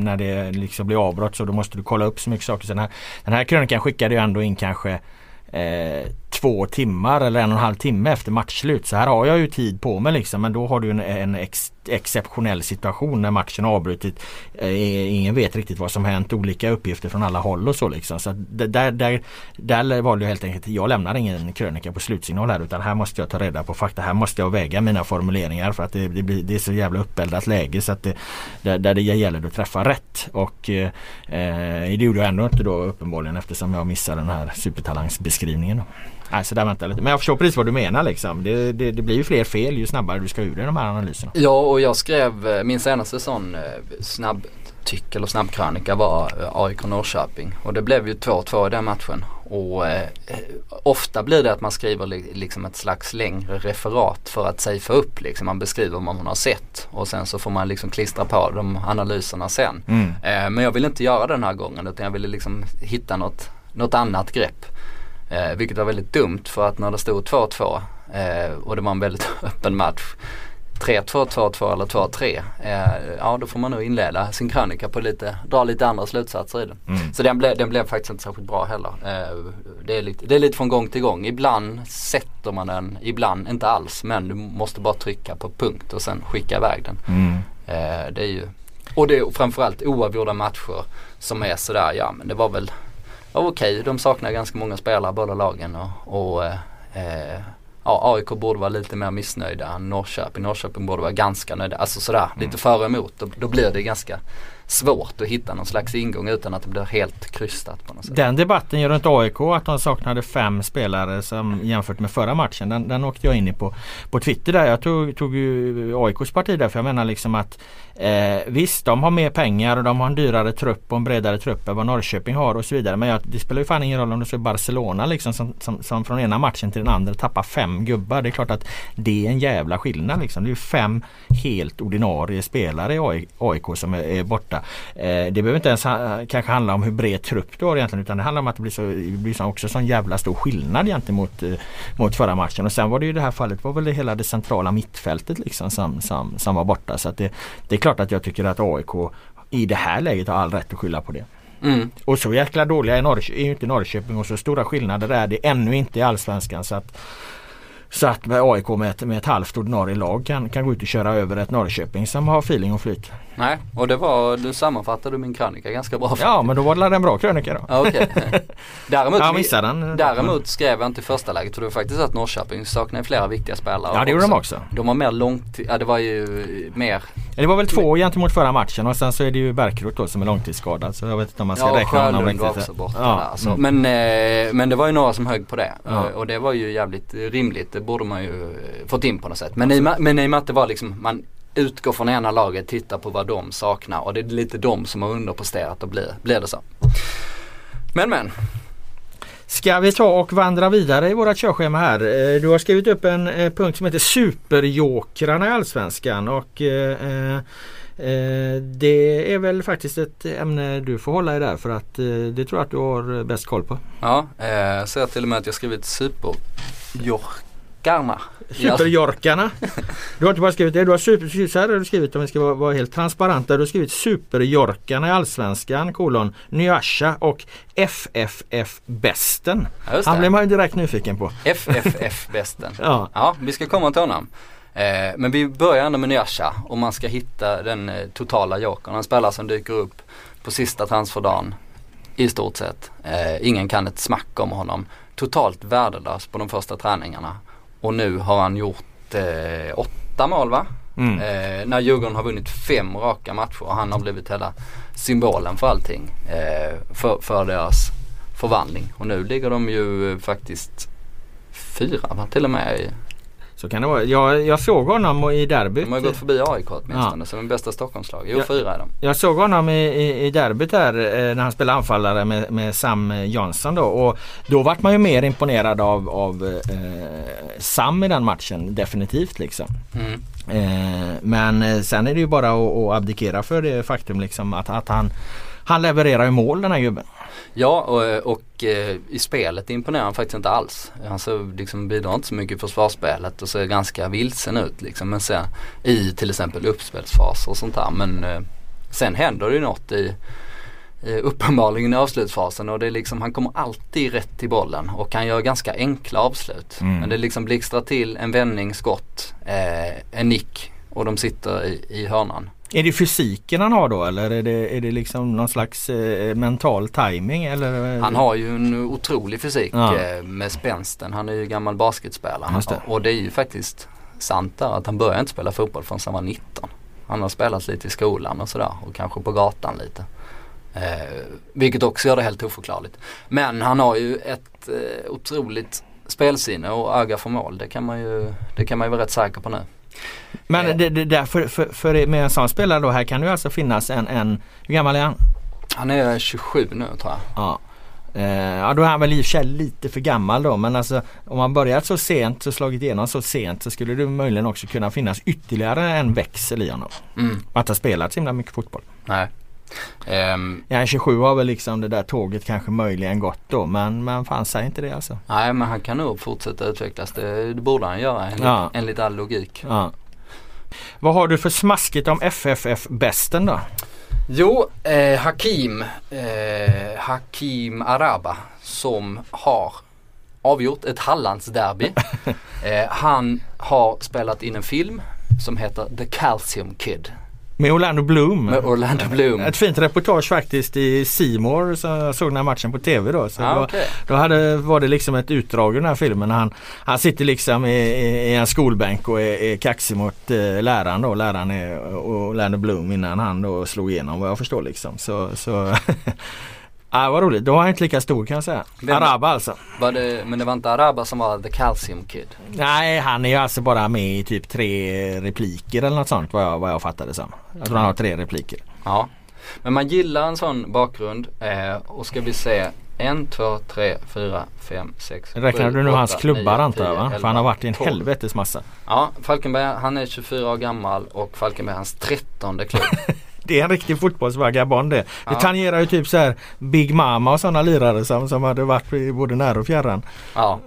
När det liksom blir avbrott så då måste du kolla upp så mycket saker. Så den, här, den här krönikan skickade ju ändå in kanske eh, två timmar eller en och en halv timme efter matchslut. Så här har jag ju tid på mig liksom. Men då har du en, en ex, exceptionell situation när matchen har avbrutit. Eh, eh ingen vet riktigt vad som hänt. Olika uppgifter från alla håll och så liksom. Så där, där, där valde jag helt enkelt. Jag lämnar ingen krönika på slutsignal här utan här måste jag ta reda på fakta. Här måste jag väga mina formuleringar för att det, det, blir, det är så jävla uppeldat läge så att det, där, där det gäller att träffa rätt. Och eh, eh det gjorde jag ändå inte då uppenbarligen eftersom jag missade den här supertalangsbeskrivningen. Nej, så där vänta lite. Men jag förstår precis vad du menar liksom. Det, det, det, blir ju fler fel ju snabbare du ska ur i de här analyserna. Ja och jag skrev eh, min senaste sån eh, snabbtyck eller snabbkrönika var eh, AIK Norrköping. Och det blev ju 2-2 i den matchen. Och eh, ofta blir det att man skriver li liksom ett slags längre referat för att safea upp liksom. Man beskriver vad man har sett och sen så får man liksom klistra på de analyserna sen. Mm. Eh, men jag ville inte göra det den här gången utan jag ville liksom hitta något, något annat grepp. Eh, vilket var väldigt dumt för att när det stod 2-2 eh, och det var en väldigt öppen match 3-2, 2-2 eller 2-3. Eh, ja då får man nog inleda sin krönika på lite, dra lite andra slutsatser i den. Mm. Så den, ble, den blev faktiskt inte särskilt bra heller. Eh, det, är lite, det är lite från gång till gång. Ibland sätter man den, ibland inte alls. Men du måste bara trycka på punkt och sen skicka iväg den. Mm. Eh, det är ju, och det är framförallt oavgjorda matcher som är sådär, ja men det var väl okej. Okay. De saknar ganska många spelare båda lagen och, och eh, ja, AIK borde vara lite mer missnöjda än Norrköping. Norrköping borde vara ganska nöjda. Alltså sådär mm. lite för och emot. Då, då blir det ganska svårt att hitta någon slags ingång utan att det blir helt krystat på något sätt. Den debatten gör inte AIK att de saknade fem spelare som jämfört med förra matchen. Den, den åkte jag in i på, på Twitter där. Jag tog, tog ju AIKs parti där för jag menar liksom att eh, visst de har mer pengar och de har en dyrare trupp och en bredare trupp än vad Norrköping har och så vidare. Men jag, det spelar ju fan ingen roll om det är Barcelona liksom som, som, som, från ena matchen till den andra tappar fem gubbar. Det är klart att det är en jävla skillnad liksom. Det är ju fem helt ordinarie spelare i AIK som är, är borta borta. Eh, det behöver inte ens kanske handla om hur bred trupp du har egentligen utan det handlar om att det blir, så, det blir så också sån jävla stor skillnad gentemot eh, mot förra matchen. Och sen var det ju det här fallet var väl det hela det centrala mittfältet liksom som, som, som var borta. Så att det, det är klart att jag tycker att AIK i det här läget har all rätt att skylla på det. Mm. Och så jäkla dåliga är, Norrkö- är ju inte Norrköping och så stora skillnader är det ännu inte i Allsvenskan. Så att, så att med AIK med ett, med ett halvt ordinarie lag kan, kan gå ut och köra över ett Norrköping som har feeling och flyt. Nej, och det var, du sammanfattade min krönika ganska bra. Ja men då var det en bra krönika då. Ja, okej. Däremot, Ja, missade den. däremot skrev jag inte i första läget för det var faktiskt att Norrköping saknade flera viktiga spelare. Ja det gjorde de också. De var mer långt, ja det var ju mer Det var väl två gentemot förra matchen och sen så är det ju Bärkroth då som är långtidsskadad. Så jag vet inte om man ska Ja, räkna honom Sjölund var riktigt. också borta Ja. där. Så. Mm. Men, eh, men det var ju några som högg på det. Ja. Och det var ju jävligt rimligt. Det borde man ju fått in på något sätt. Men i, ma- men i och med att det var liksom, man utgår från ena laget, tittar på vad de saknar och det är lite de som har underpresterat och blir, blir det så. Men men. Ska vi ta och vandra vidare i vårat körschema här. Eh, Du har skrivit upp en eh, punkt som heter Superjokrarna i Allsvenskan och eh, eh, eh, det är väl faktiskt ett ämne du får hålla i där för att eh, det tror jag att du har bäst koll på. Ja, eh, ser till och med att jag skrivit superjorkarna. Superjorkarna. Du har inte bara skrivit det. Du har super, så här har du skrivit om vi ska vara, vara helt transparenta. Du har skrivit Superjorkarna i Allsvenskan kolon Nyasha och FFF-bästen. Ja, Han blev man ju direkt nyfiken på. FFF-bästen. Ja. Ja, vi ska komma till honom. Eh, men vi börjar ändå med Nyasha och man ska hitta den eh, totala jokern. Han spelar som dyker upp på sista transferdagen i stort sett. Eh, ingen kan ett smack om honom. Totalt värdelös på de första träningarna. Och nu har han gjort eh, åtta mål va? Mm. Eh, när Djurgården har vunnit fem raka matcher och han har blivit hela symbolen för allting. Eh, för, för deras förvandling. Och nu ligger de ju faktiskt fyra va? till och med. Så kan det vara. Jag, jag såg honom i derbyt. De har gått förbi AIK åtminstone som är bästa Stockholmslag. Jo Ja. fyra är de. Jag såg honom i, i, i derbyt här eh, när han spelade anfallare med, med Sam Jansson då. Och då vart man ju mer imponerad av, av eh, Sam i den matchen definitivt liksom. Mm. Eh, men eh, sen är det ju bara att, att abdikera för det faktum liksom att, att han han levererar ju mål den här gubben. Ja och, och eh, i spelet imponerar han faktiskt inte alls. Han så, liksom, bidrar inte så mycket i försvarsspelet och ser ganska vilsen ut liksom. Men sen i till exempel uppspelsfaser och sånt där. Men eh, sen händer det ju något i uppenbarligen i avslutsfasen och det är liksom, han kommer alltid rätt till bollen och han gör ganska enkla avslut. Mm. Men det liksom blixtrar till en vändning, skott, eh, en nick och de sitter i, i hörnan. Är det fysiken han har då eller är det, är det liksom någon slags eh, mental timing eller? Han har ju en otrolig fysik Ja. eh, med spänsten. Han är ju gammal basketspelare. Det. Och det är ju faktiskt sant där att han började inte spela fotboll förrän han var 19. Han har spelat lite i skolan och sådär och kanske på gatan lite. Eh, vilket också gör det helt oförklarligt. Men han har ju ett eh, otroligt spelsinne och öga för mål. Det kan man ju, det kan man ju vara rätt säker på nu. Men det, det där, för, för, med en sån spelare då här kan det ju alltså finnas en, en hur gammal är han? Han är 27 nu tror jag. Ja. Eh, ja då är han väl i och för sig lite för gammal då men alltså om man börjat så sent så slagit igenom så sent så skulle det möjligen också kunna finnas ytterligare en växel i honom. Mm, Att ha spelat så himla mycket fotboll. nej. Ehm, Ja 27 har väl liksom det där tåget kanske möjligen gått då men, men fan säg inte det alltså. Nej men han kan nog fortsätta utvecklas. Det, det borde han göra enligt, Ja. enligt all logik. Ja. Vad har du för smaskigt om FFF-bästen då? Jo, eh, Hakim, eh, Hakim Araba som har avgjort ett Hallandsderby. eh, han har spelat in en film som heter The Calcium Kid Med Orlando Bloom. med Orlando Bloom. Ett fint reportage faktiskt i Simor så jag såg den här matchen på TV då. Så Ja, då, då hade, var det liksom ett utdrag ur den här filmen. Han, han sitter liksom i, i, i en skolbänk och är, är kaxig mot eh, läraren då. Läraren är Orlando Bloom innan han då slog igenom vad jag förstår liksom. Så, så ja, vad roligt. Då var han inte lika stor kan jag säga. Vem- Araba alltså. Det, men det var inte Araba som var The Calcium Kid. Nej han är ju alltså bara med i typ tre repliker eller något sånt vad jag, vad jag fattade som. Jag tror han har tre repliker. Ja. Men man gillar en sån bakgrund eh, och ska vi se en, två, tre, fyra, fem, sex, Räknar sju, du nu åtta, hans klubbar antar jag va? För han har varit i en helvetes massa. Ja, Falkenberg han är 24 år gammal och Falkenberg hans trettonde klubb. det är en riktig fotbollsvagabond det. Det tangerar ju typ så här Big Mama och sådana lirare som, som hade varit i både nära och fjärran. Ja.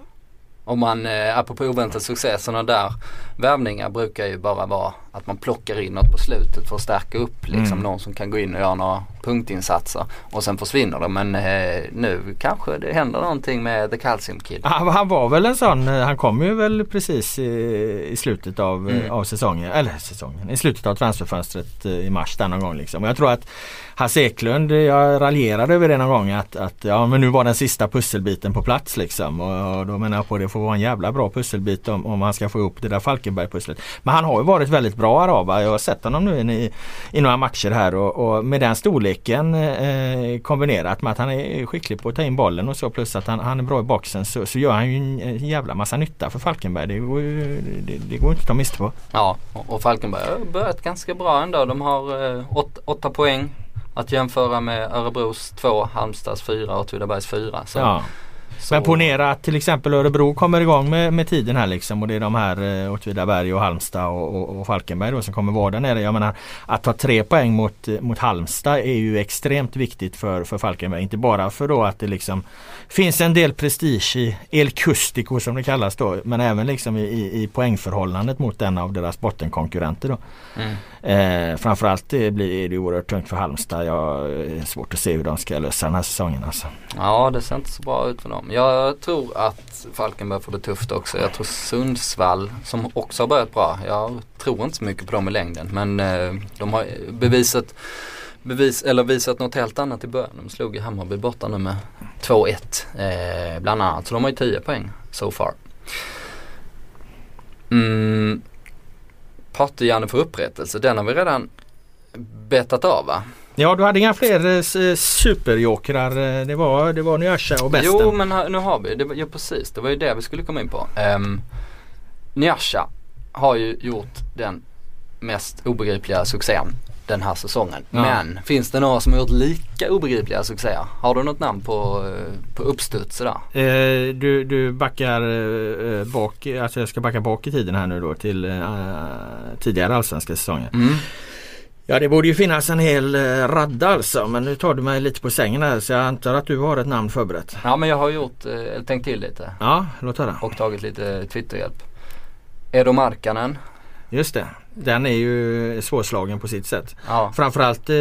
Om man, eh, apropå oväntad succé, sådana där värvningar brukar ju bara vara att man plockar in något på slutet för att stärka upp liksom Mm. någon som kan gå in och göra några punktinsatser och sen försvinner de. Men eh, nu kanske det händer någonting med The Calcium Kid. Han, han var väl en sån, eh, han kom ju väl precis i, i slutet av, eh, Mm. av säsongen, eller säsongen, i slutet av transferfönstret eh, i mars där någon gång liksom. Och jag tror att Hasse Eklund, jag raljerade över det någon gång att, att ja men nu var den sista pusselbiten på plats liksom. Och, och då menar jag på det får vara en jävla bra pusselbit om, om man ska få ihop det där Falkenberg-pusslet. Men han har ju varit väldigt bra Araba. Jag har sett honom nu i, i några matcher här och, och med den storleken eh, kombinerat med att han är skicklig på att ta in bollen och så plus att han, han är bra i boxen så, så gör han ju en, en jävla massa nytta för Falkenberg. Det går ju det, det går inte att ta miste på. Ja, och och Falkenberg har börjat ganska bra ändå. De har eh, åt, åtta poäng att jämföra med Örebros två, Halmstads fyra och Åtvidabergs fyra. Så, Ja. Så, Men ponera att till exempel Örebro kommer igång med, med tiden här liksom och det är de här eh, Åtvidaberg och Halmstad och, och, och Falkenberg då som kommer vara där nere. Jag menar att ta tre poäng mot, eh, mot Halmstad är ju extremt viktigt för, för Falkenberg. Inte bara för då att det liksom finns en del prestige i El Custico som det kallas då men även liksom i, i, i poängförhållandet mot en av deras bottenkonkurrenter då. Mm. Eh, framförallt det blir det oerhört tungt för Halmstad. Jag eh, har svårt att se hur de ska lösa den här säsongen alltså. Ja, det ser inte så bra ut för dem. Jag tror att Falkenberg får det tufft också. Jag tror Sundsvall som också har börjat bra. Jag tror inte så mycket på dem i längden men eh, de har bevisat bevis, eller visat något helt annat i början. De slog ju Hammarby borta nu med 2-1 eh, bland annat. Så de har ju 10 poäng so far. Mm, Partehjärne för upprättelse, den har vi redan betat av va? Ja du hade inga fler eh, s- superjokrar. Eh, Det var, det var Nyasha och Besten. Jo men nu har vi, det, var- ja precis det var ju det vi skulle komma in på. Um, Nyasha har ju gjort den mest obegripliga succén den här säsongen. Ja. Men finns det några som har gjort lika obegripliga succéer? Har du något namn på, eh, på uppstuds sådär? Eh, du, du backar eh, bak, alltså jag ska backa bak i tiden här nu då till eh, tidigare allsvenska säsonger. Mm. Ja det borde ju finnas en hel eh, radda alltså men nu tar du mig lite på sängen här så jag antar att du har ett namn förberett. Ja men jag har gjort, eh, tänkt till lite Ja, låt höra. och tagit lite Twitterhjälp. Edo Markkanen. Just det. Den är ju svårslagen på sitt sätt. Ja. Framförallt eh,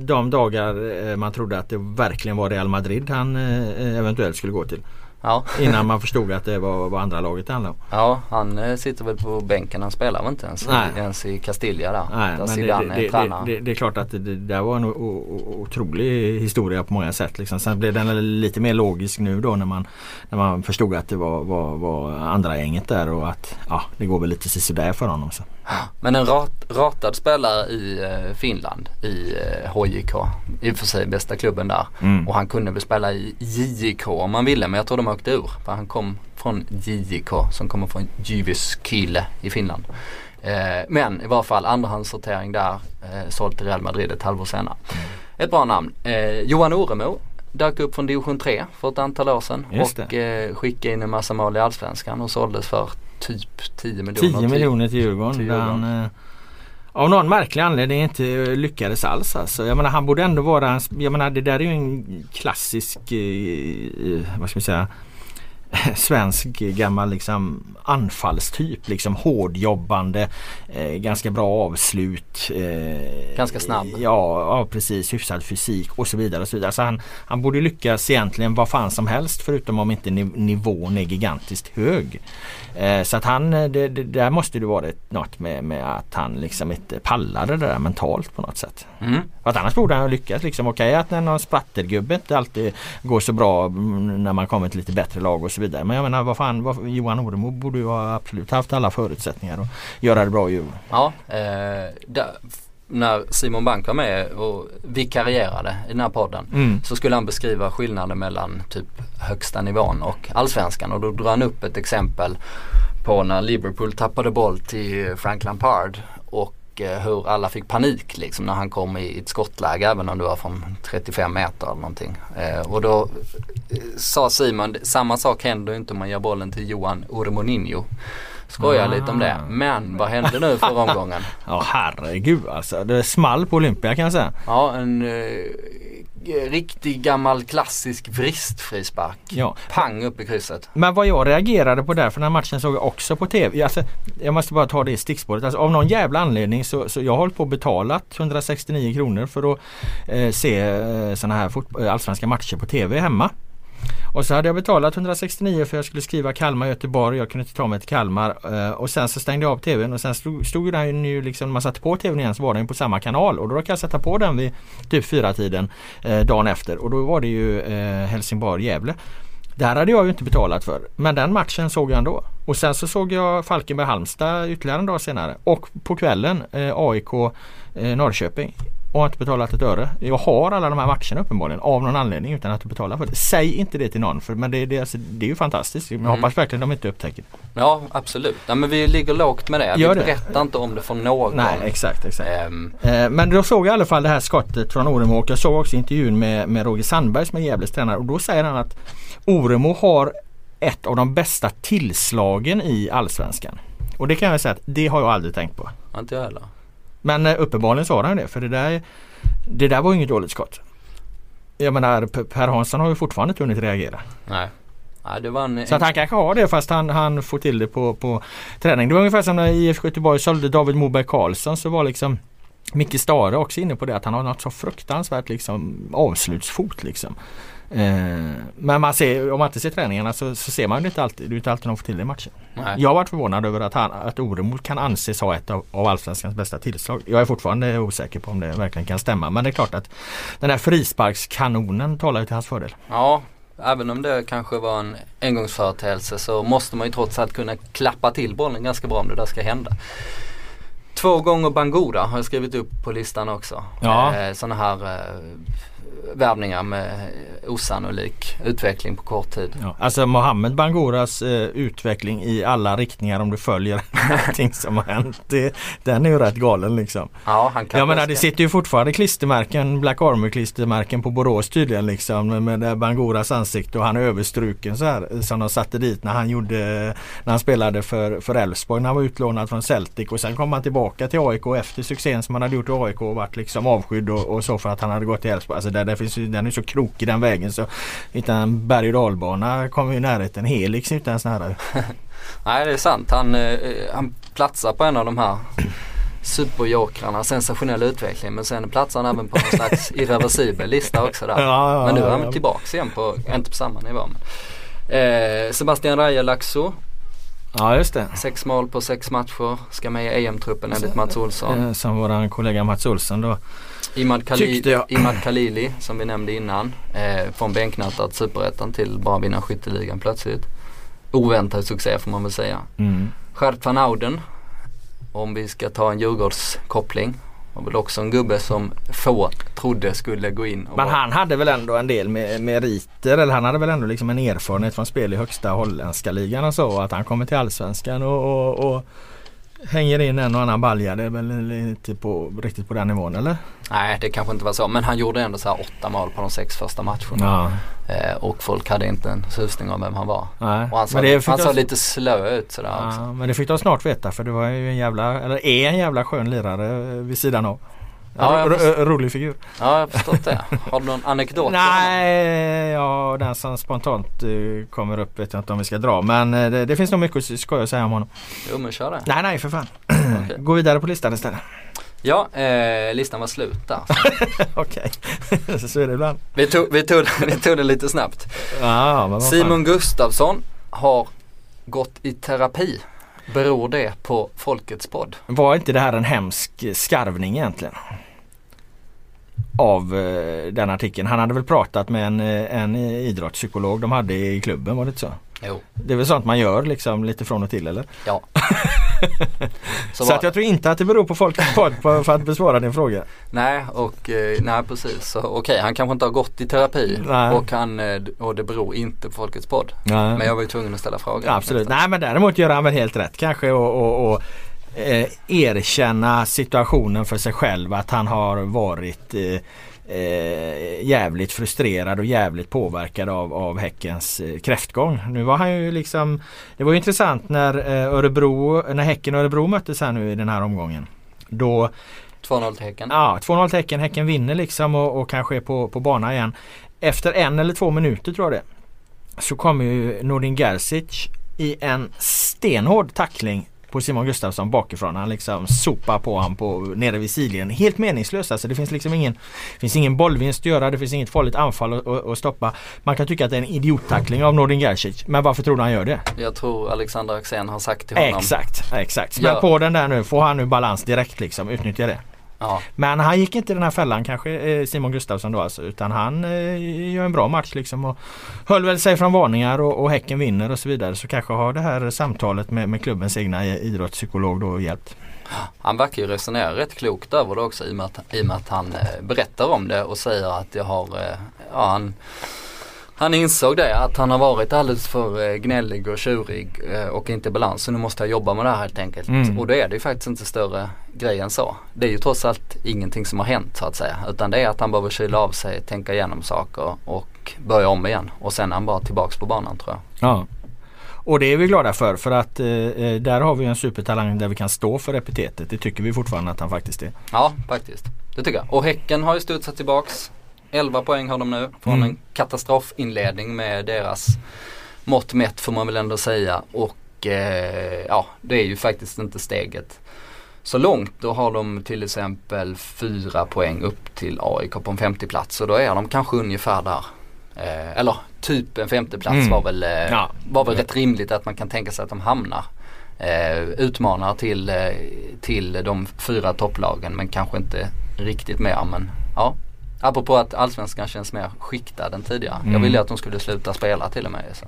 de dagar eh, man trodde att det verkligen var Real Madrid han eh, eventuellt skulle gå till. Ja. Innan man förstod att det var, var andra laget handlade om. Ja, han eh, sitter väl på bänken. Han spelar väl inte ens, Nej. ens i Castilla där. Nej, där men det, Zidane det, är det, tränare. det, det är klart att det, det där var en o, o, otrolig historia på många sätt. Liksom. Sen blev den lite mer logisk nu då när man, när man förstod att det var, var, var andra gänget där och att ja, det går väl lite sisådär för honom. Så. Men en rat, ratad spelare i eh, Finland i eh, HJK. I och för sig bästa klubben där. Mm. Och han kunde väl spela i JJK om man ville men jag tror de åkte ur. För han kom från JJK som kommer från Jyväskylä i Finland. Eh, men i varje fall andrahandssortering där. Eh, sålt till Real Madrid ett halvår senare. Ett bra namn. Eh, Johan Oremo dök upp från division 3 för ett antal år sedan. Just och eh, skickade in en massa mål i Allsvenskan och såldes för typ 10 miljoner. 10 Typ. miljoner till Djurgården. till Djurgården. Han, eh, av någon märklig anledning inte lyckades alls. Alltså. Jag menar han borde ändå vara Jag menar det där är ju en klassisk eh, vad ska vi säga svensk gammal liksom anfallstyp. Liksom hårdjobbande, eh, ganska bra avslut. Eh, Ganska snabb. Ja, ja precis, hyfsad fysik och så vidare. Och så vidare. Så han, han borde lyckas egentligen vad fan som helst förutom om inte niv- nivån är gigantiskt hög. Eh, så att han, eh, det, det, där måste det vara ett- något med, med att han liksom inte pallade det där mentalt på något sätt. Mm. För att annars borde han ha lyckats. Liksom. Okej att någon sprattelgubbe inte alltid går så bra mm, när man kommer till lite bättre lag och så vidare. Men jag menar vad fan, vad, Johan Oremo borde ju ha absolut haft alla förutsättningar att göra det bra i Djurgården. Ja, eh, där, när Simon Bank var med och vikarierade i den här podden Mm. så skulle han beskriva skillnaden mellan typ högsta nivån och allsvenskan och då drar han upp ett exempel på när Liverpool tappade boll till Frank Lampard och eh, hur alla fick panik liksom när han kom i ett skottläge även om det var från 35 meter eller någonting. Eh, och då eh, sa Simon, samma sak händer ju inte om man ger bollen till Johan Ormoninho Skojar lite om det. Men vad hände nu förra omgången? Ja herregud alltså. Det small på Olympia kan jag säga. Ja en riktig gammal klassisk vristfrispark. Ja. Pang upp i krysset. Men vad jag reagerade på där, för den matchen såg jag också på TV. Alltså, jag måste bara ta det i stickspåret. Alltså, av någon jävla anledning så, så jag har hållit på och betalat 169 kronor för att eh, se eh, sådana här fot- eh, allsvenska matcher på TV hemma. Och så hade jag betalat 169 för jag skulle skriva Kalmar Göteborg. Jag kunde inte ta mig till Kalmar. Eh, och sen så stängde jag av TVn och sen stod, stod den ju liksom, när man satte på TVn igen så var den på samma kanal. Och då råkade jag sätta på den vid typ fyra tiden eh, dagen efter. Och då var det ju eh, Helsingborg-Gävle. Där hade jag ju inte betalat för. Men den matchen såg jag ändå. Och sen så såg jag Falkenberg-Halmstad ytterligare en dag senare. Och på kvällen eh, AIK eh, Norrköping. Och har inte betalat ett öre. Jag har alla de här matcherna uppenbarligen av någon anledning utan att betala för det. Säg inte det till någon för men det, det, alltså, det är ju fantastiskt. Jag hoppas verkligen de inte upptäcker det. Ja absolut. Ja, men vi ligger lågt med det. Vi Gör det. berättar inte om det för någon. Nej exakt exakt. Eh, Men då såg jag i alla fall det här skottet från Oremo och jag såg också intervjun med, med Roger Sandberg som är Gävles tränare och då säger han att Oremo har ett av de bästa tillslagen i Allsvenskan. Och det kan jag säga att det har jag aldrig tänkt på. inte jag heller. Men eh, uppenbarligen sa han det för det där, det där var inget dåligt skott. Jag menar Per Hansson har ju fortfarande inte hunnit reagera. Nej. Var en... Så att han kanske har det fast han, han får till det på, på träning. Det var ungefär som när IFK Göteborg sålde David Moberg Karlsson så var liksom Micke Stare också inne på det att han har något så fruktansvärt liksom avslutsfot liksom. Eh, men man ser, om man inte ser träningarna så, så ser man ju inte alltid, det är inte alltid de får till det i matchen. Nej. Jag har varit förvånad över att, han, att Oremo kan anses ha ett av, av Allsvenskans bästa tillslag. Jag är fortfarande osäker på om det verkligen kan stämma men det är klart att den här frisparkskanonen talar ju till hans fördel. Ja, även om det kanske var en engångsföreteelse så måste man ju trots allt kunna klappa till bollen ganska bra om det där ska hända. Två gånger Bangura har jag skrivit upp på listan också. Ja. Eh, sådana här eh, värvningar med osannolik utveckling på kort tid. Ja, alltså Mohammed Bangoras eh, utveckling i alla riktningar om du följer allting som har hänt. Det, den är ju rätt galen liksom. Ja, han kan Jag menar det sitter ju fortfarande klistermärken, Black Armour klistermärken på Borås tydligen liksom med, Bangoras ansikte och han är överstruken så här som de satte dit när han gjorde när han spelade för för Elfsborg när han var utlånad från Celtic och sen kom han tillbaka till AIK efter succén som han hade gjort i AIK och varit liksom avskydd och, och så för att han hade gått till Elfsborg. Alltså där finns ju, den är så krokig den vägen så utan en berg och dalbana kommer ju i närheten Helix utan en sån här. Nej det är sant. Han, eh, han platsar på en av de här superjokrarna, sensationell utveckling. Men sen platsar han även på någon slags irreversibel lista också där. Ja, ja, men nu är han tillbaks igen på, inte på samma nivå. Men. Eh, Sebastian Rajalaxo, Ja just det. sex mål på sex matcher. Ska med i EM-truppen enligt Mats Olsson. Eh, Som våran kollega Mats Olsson då. Imad, Khalili. Imad Khalili som vi nämnde innan. Eh, från bänknattad superettan till bara vinna skytteligan plötsligt. Oväntad succé får man väl säga. Mm. Gert van Auden. Om vi ska ta en Djurgårdskoppling. Var väl också en gubbe som få trodde skulle gå in. Men han hade väl ändå en del meriter eller han hade väl ändå liksom en erfarenhet från spel i högsta holländska ligan och så. Att han kommer till allsvenskan och, och, och hänger in en och annan balja. Det är väl inte på, riktigt på den nivån eller? Nej det kanske inte var så. Men han gjorde ändå så åtta mål på de sex första matcherna. Ja. Eh, och folk hade inte en susning om vem han var. Nej. Och han såg, han såg oss- lite slö ut sådär också. Ja, men det fick de snart veta för det var ju en jävla, eller är en jävla skön lirare vid sidan av. Ja, Ro- rolig figur. Ja jag har förstått det. Har du någon anekdot? Nej, ja den som spontant eh, kommer upp vet jag inte om vi ska dra. Men eh, det, det finns nog mycket att skoja och säga om honom. Jo men kör det. Nej, nej för fan. Okej. Gå vidare på listan istället. Ja, eh, listan var slut där. Okej, så är det ibland. Vi tog, vi, tog, vi tog det lite snabbt. Fan. Simon Gustafsson har gått i terapi. Beror det på Folkets podd? Var inte det här en hemsk skarvning egentligen? Av eh, den artikeln. Han hade väl pratat med en, eh, en idrottspsykolog de hade i klubben, var det inte så? Jo. Det är väl sånt man gör liksom lite från och till eller? Ja. Så, Så, att jag tror inte att det beror på folkets podd på, för att besvara din fråga. Nej, och eh, nej precis. Så Okej, han kanske inte har gått i terapi Nej. och, han, eh, och det beror inte på Folkets podd. Nej. Men jag var ju tvungen att ställa frågan. Ja, absolut. Nej men däremot gör han väl helt rätt kanske och, och, och eh, erkänna situationen för sig själv att han har varit eh, eh, jävligt frustrerad och jävligt påverkad av, av Häckens eh, kräftgång. Nu var han ju liksom Det var ju intressant när eh, Örebro, när Häcken och Örebro möttes här nu i den här omgången. Då 2-0 till Häcken. Ja, 2-0 till Häcken. Häcken vinner liksom och, och kanske är på, på bana igen. Efter en eller två minuter tror jag det. Så kommer ju Nordin Gerzic i en stenhård tackling på Simon Gustafsson bakifrån. Han liksom sopar på honom på, nere vid sidlinjen. Helt meningslöst alltså. Det finns liksom ingen, finns ingen bollvinst att göra. Det finns inget farligt anfall att, att, stoppa. Man kan tycka att det är en idiottackling av Nordin Gerzic. Men varför tror du han gör det? Jag tror Alexander Axén har sagt till honom. Exakt, exakt. Ja. på den där nu. Får han nu balans direkt liksom. Utnyttja det. Ja, Men han gick inte i den här fällan kanske eh, Simon Gustafsson då alltså utan han eh, gör en bra match liksom och höll väl sig från varningar och, och Häcken vinner och så vidare så kanske har det här samtalet med, med klubbens egna i- idrottspsykolog då hjälpt. han verkar ju resonera rätt klokt över det också i och med att, i och med att han eh, berättar om det och säger att jag har, eh, ja han han insåg det att han har varit alldeles för eh, gnällig och tjurig eh, och inte i balans. Så nu måste jag jobba med det här helt enkelt. Mm. Och då är det ju faktiskt inte större grej än så. Det är ju trots allt ingenting som har hänt så att säga. Utan det är att han behöver kyla av sig, tänka igenom saker och börja om igen. Och sen är han bara tillbaks på banan tror jag. Ja. Och det är vi glada för för att eh, eh, där har vi en supertalang där vi kan stå för epitetet. Det tycker vi fortfarande att han faktiskt är. Ja, faktiskt. Det tycker jag. Och Häcken har ju studsat tillbaks. 11 poäng har de nu från Mm. en katastrofinledning med deras mått mätt får man väl ändå säga. Och eh, ja, det är ju faktiskt inte steget så långt. Då har de till exempel 4 poäng upp till AIK på en 50 plats och då är de kanske ungefär där. Eh, eller typ en femteplats Mm. var väl, eh, Ja. var väl rätt rimligt att man kan tänka sig att de hamnar. Eh, utmanar till, eh, till de fyra topplagen men kanske inte riktigt mer. Men ja, apropå att allsvenskan känns mer skiktad än tidigare. Jag Mm. ville att de skulle sluta spela till och med. Så.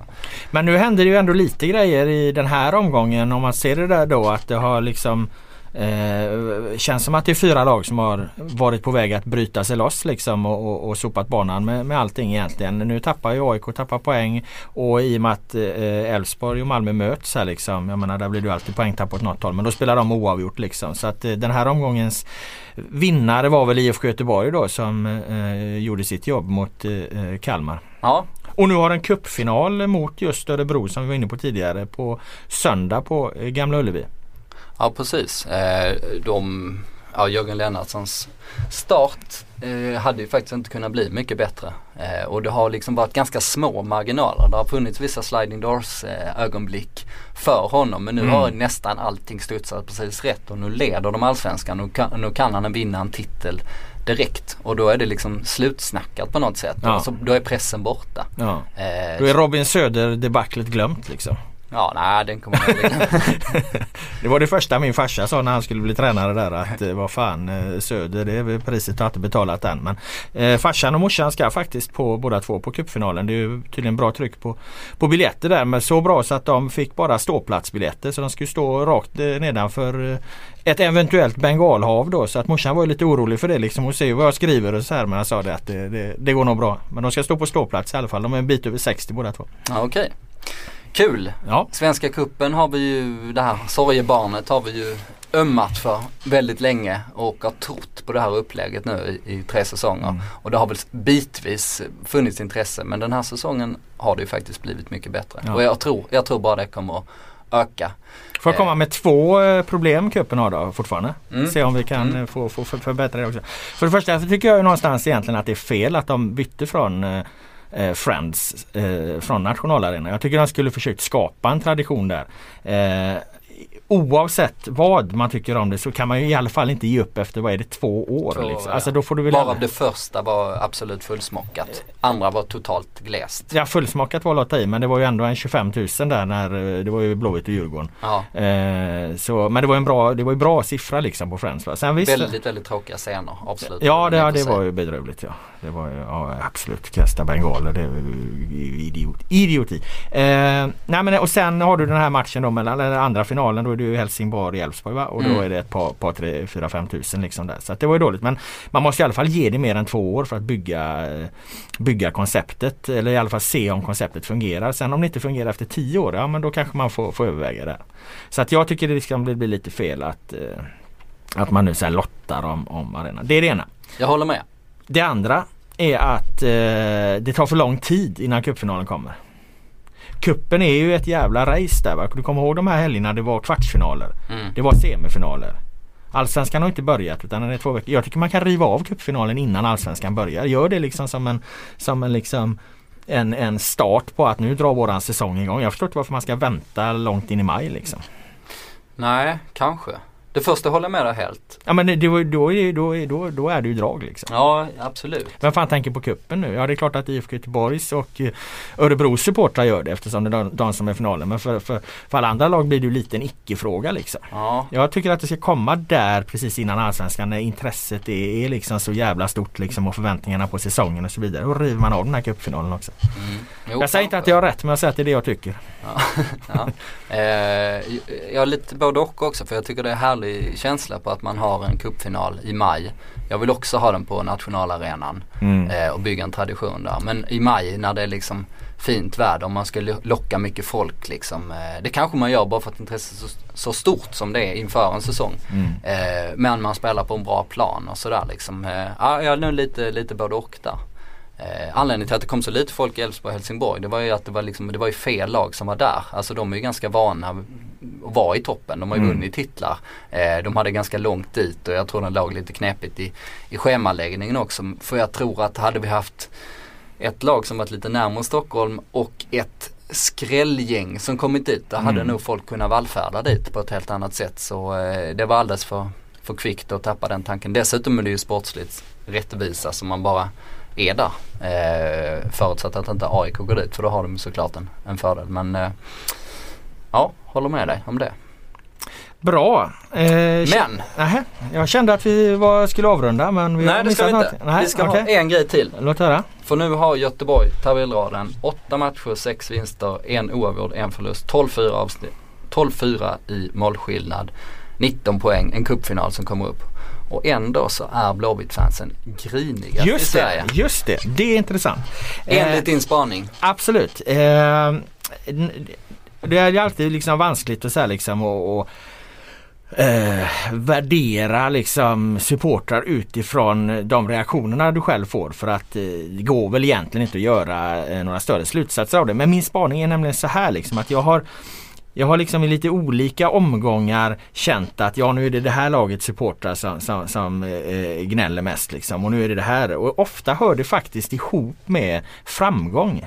Men nu händer det ju ändå lite grejer i den här omgången om man ser det där då att det har liksom Eh, känns som att det är fyra lag som har varit på väg att bryta sig loss liksom och, och, och sopat banan med, med allting egentligen. Nu tappar ju AIK tappar poäng och i och med att eh, Elfsborg och Malmö möts här liksom. Jag menar där blir det ju alltid poängtapp åt något håll men då spelar de oavgjort liksom. Så att eh, den här omgångens vinnare var väl IFK Göteborg då som eh, gjorde sitt jobb mot eh, Kalmar. Ja, Och nu har en cupfinal mot just Örebro som vi var inne på tidigare på söndag på eh, Gamla Ullevi. Ja precis. Eh, de, ja, Jörgen Lennartssons start eh, hade ju faktiskt inte kunnat bli mycket bättre. Eh, och det har liksom varit ganska små marginaler. Det har funnits vissa sliding doors eh, ögonblick för honom. Men nu Mm. har nästan allting studsat precis rätt och nu leder de allsvenskan. Kan, nu kan han vinna en titel direkt. Och då är det liksom slutsnackat på något sätt. Ja. Alltså, då är pressen borta. Ja. Då är Robin Söder debaclet glömt liksom. Ja, nej den kommer jag. Det var det första min farsa sa när han skulle bli tränare där att eh, vad fan eh, Söder det är priset har inte betalat än. Men eh, farsan och morsan ska faktiskt på båda två på cupfinalen. Det är ju tydligen bra tryck på, på biljetter där. Men så bra så att de fick bara ståplatsbiljetter. Så de skulle stå rakt eh, nedanför ett eventuellt bengalhav då. Så att morsan var lite orolig för det liksom. Hon ser vad jag skriver och så här. Men han sa det att det, det, det går nog bra. Men de ska stå på ståplats i alla fall. De är en bit över 60 båda två. ja, Okej. Kul. Ja. Svenska kuppen har vi ju, det här sorgebarnet har vi ju ömmat för väldigt länge och har trott på det här upplägget nu i, i tre säsonger. Mm. Och det har väl bitvis funnits intresse men den här säsongen har det ju faktiskt blivit mycket bättre. Ja. Och jag tror, jag tror bara det kommer att öka. Får jag komma med två eh, problem cupen har då fortfarande? Mm. Se om vi kan Mm. eh, få, få för, förbättra det också. För det första så tycker jag någonstans egentligen att det är fel att de bytte från eh, Friends eh, från nationalarenan. Jag tycker de skulle försökt skapa en tradition där. Eh, Oavsett vad man tycker om det så kan man ju i alla fall inte ge upp efter vad är det två år. Två år, liksom. Alltså då får du väl Varav det första var absolut fullsmockat. Andra var totalt gläst. Ja fullsmakat var att i men det var ju ändå en 25 000 där när eh, det var ju Blåvitt och Djurgården. Ja, Eh, så, men det var en bra, det var ju bra siffra liksom på Friends. Va? Sen visst, väldigt, väldigt tråkiga scener. Absolut. Ja det, ja, det var ju bedrövligt ja. Det var ja, absolut kasta bengaler. Det idiot, idioti. Eh, nej men och sen har du den här matchen då mellan, eller andra finalen då är det ju Helsingborg och? Och då Mm. är det ett par, par tre, fyra, fem tusen liksom där. Så det var ju dåligt. Men man måste i alla fall ge det mer än två år för att bygga, bygga konceptet. Eller i alla fall se om konceptet fungerar. Sen om det inte fungerar efter tio år, ja men då kanske man får, får överväga det. Så att jag tycker det liksom blir blir lite fel att, eh, att man nu så lottar om, om arenan. Det är det ena. Jag håller med. Det andra är att eh, det tar för lång tid innan cupfinalen kommer. Kuppen är ju ett jävla race där va. Du kommer ihåg de här helgerna det var kvartsfinaler. Mm. Det var semifinaler. Allsvenskan har inte börjat utan den är två veckor. Jag tycker man kan riva av cupfinalen innan allsvenskan börjar. Gör det liksom som en, som en liksom en, en start på att nu drar våran säsong igång. Jag förstår inte varför man ska vänta långt in i maj liksom. Nej, kanske. Det första håller jag med dig helt. Ja men det, då, då, är- då, då, då är det ju drag liksom. Ja, absolut. Vem fan tänker på kuppen nu? Ja det är klart att IFK Göteborgs och eh, Örebros supportrar gör det eftersom det är de, de som är finalen. Men för, för, för alla andra lag blir det ju lite en icke-fråga liksom. Ja, Jag tycker att det ska komma där precis innan allsvenskan när intresset är, är liksom så jävla stort liksom och förväntningarna på säsongen och så vidare. Då river man av den här cupfinalen också. mm. Jo, jag säger inte kanske. att jag har rätt men jag säger att det är det jag tycker. Ja. Eh, jag har lite både och också för jag tycker det är härlig känsla på att man har en cupfinal i maj. Jag vill också ha den på nationalarenan Mm. eh, och bygga en tradition där. Men i maj när det är liksom fint väder och man ska lo- locka mycket folk liksom. Eh, det kanske man gör bara för att intresset är så, så stort som det är inför en säsong. Mm. Eh, men man spelar på en bra plan och sådär liksom. Eh, ja, jag är nog lite, lite både och där. Eh, anledningen till att det kom så lite folk i Elfsborg och Helsingborg det var ju att det var, liksom, det var ju fel lag som var där. Alltså de är ju ganska vana att vara i toppen. De har ju Mm. vunnit titlar. Eh, de hade ganska långt dit och jag tror den låg lite knepigt i, i schemaläggningen också. För jag tror att hade vi haft ett lag som varit lite närmare Stockholm och ett skrällgäng som kommit dit. Då hade Mm. nog folk kunnat vallfärda dit på ett helt annat sätt. Så eh, det var alldeles för, för kvickt att tappa den tanken. Dessutom är det ju sportsligt rättvisa som man bara är där. Eh, förutsatt att inte AIK går dit för då har de såklart en, en fördel. Men eh, ja, håller med dig om det. Bra. Eh, Men! Nähä, jag kände att vi var, skulle avrunda men vi har Nej det ska vi inte. Nej, vi ska okej. ha en grej till. Låt höra. För nu har Göteborg tabellraden 8 matcher, 6 vinster, en oavgjord, en förlust. 12-4 avsnitt. 12-4 i målskillnad. 19 poäng, en cupfinal som kommer upp. Och ändå så är Blåvitt-fansen griniga i Just Sverige. det, just det. Det är intressant. Eh, Enligt din spaning. Absolut. Eh, det är alltid liksom vanskligt att här liksom och, och eh, värdera liksom supportrar utifrån de reaktionerna du själv får för att eh, det går väl egentligen inte att göra eh, några större slutsatser av det. Men min spaning är nämligen så här liksom att jag har jag har liksom i lite olika omgångar känt att ja nu är det det här lagets supportrar som, som, som eh, gnäller mest liksom och nu är det det här och ofta hör det faktiskt ihop med framgång.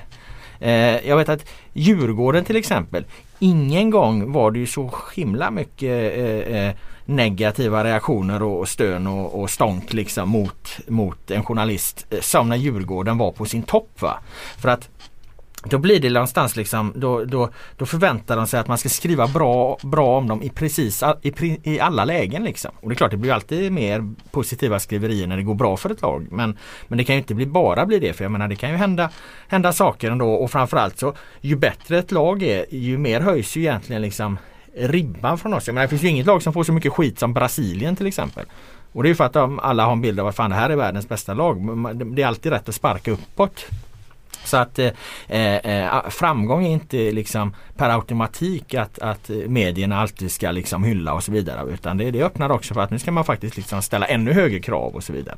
Eh, jag vet att Djurgården till exempel Ingen gång var det ju så himla mycket eh, eh, negativa reaktioner och, stön och, och stånk liksom mot, mot en journalist eh, som när Djurgården var på sin topp. Va? För att då blir det någonstans liksom, då, då, då förväntar de sig att man ska skriva bra, bra om dem i precis i, i alla lägen liksom. Och det är klart det blir alltid mer positiva skriverier när det går bra för ett lag. Men, men det kan ju inte bli, bara bli det för jag menar det kan ju hända, hända saker ändå och framförallt så ju bättre ett lag är ju mer höjs ju egentligen liksom ribban från oss. Jag menar, det finns ju inget lag som får så mycket skit som Brasilien till exempel. Och det är ju för att de, alla har en bild av att fan det här är världens bästa lag. Men Det är alltid rätt att sparka uppåt. Så att eh, eh, eh framgång är inte liksom per automatik att, att medierna alltid ska liksom hylla och så vidare. Utan det, det öppnar också för att nu ska man faktiskt liksom ställa ännu högre krav och så vidare.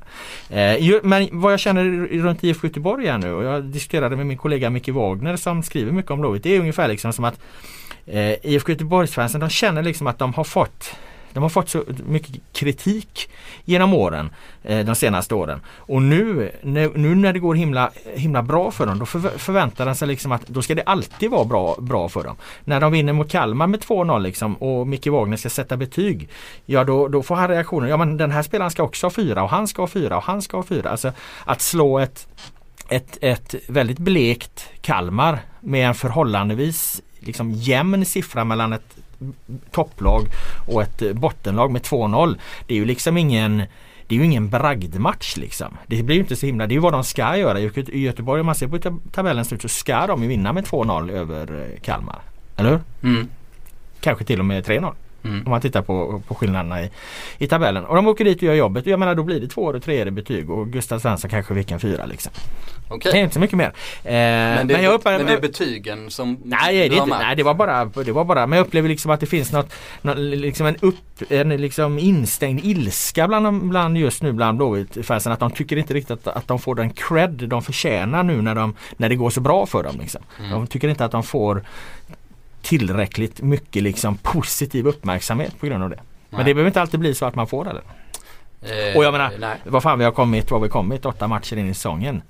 Eh, ju- men vad jag känner runt IFK Göteborg här nu och jag diskuterade med min kollega Micke Wagner som skriver mycket om Blåvitt. Det är ungefär liksom som att eh, IFK Göteborgsfansen de känner liksom att de har fått de har fått så mycket kritik genom åren, eh, de senaste åren. Och nu, nu, när det går himla, himla bra för dem, då förväntar de sig liksom att då ska det alltid vara bra, bra för dem. När de vinner mot Kalmar med 2-0 liksom och Micke Wagner ska sätta betyg, ja då, då får han reaktioner, ja men den här spelaren ska också ha fyra och han ska ha fyra och han ska ha fyra. Alltså att slå ett ett, ett väldigt blekt Kalmar med en förhållandevis liksom jämn siffra mellan ett topplag och ett eh, bottenlag med 2-0. Det är ju liksom ingen det är ju ingen bragdmatch liksom. Det blir ju inte så himla, det är ju vad de ska göra. I Göte- i Göteborg om man ser på tab- tabellen slut så ska de ju vinna med 2-0 över eh, Kalmar. Eller hur? Mm. Kanske till och med 3-0. Om man tittar på, på skillnaderna i, i tabellen. Och de åker dit och gör jobbet. Jag menar då blir det två och tre betyg och Gustav Svensson kanske vilken fyra liksom. Okej. Det är inte så mycket mer. Eh, Men, det, jag men, det är betygen som Nej, det, är inte, nej det, var bara, det var bara, men jag upplever liksom att det finns något, något liksom en, upp, en liksom instängd ilska bland, bland just nu bland Blåvitt-fansen. Att de tycker inte riktigt att, att de får den cred de förtjänar nu när, de, när det går så bra för dem. Liksom. Mm. De tycker inte att de får tillräckligt mycket liksom positiv uppmärksamhet på grund av det. Men Nej. det behöver inte alltid bli så att man får det. Eh, Och jag menar, nej. vad fan vi har kommit, vad har vi kommit? Åtta matcher in i säsongen.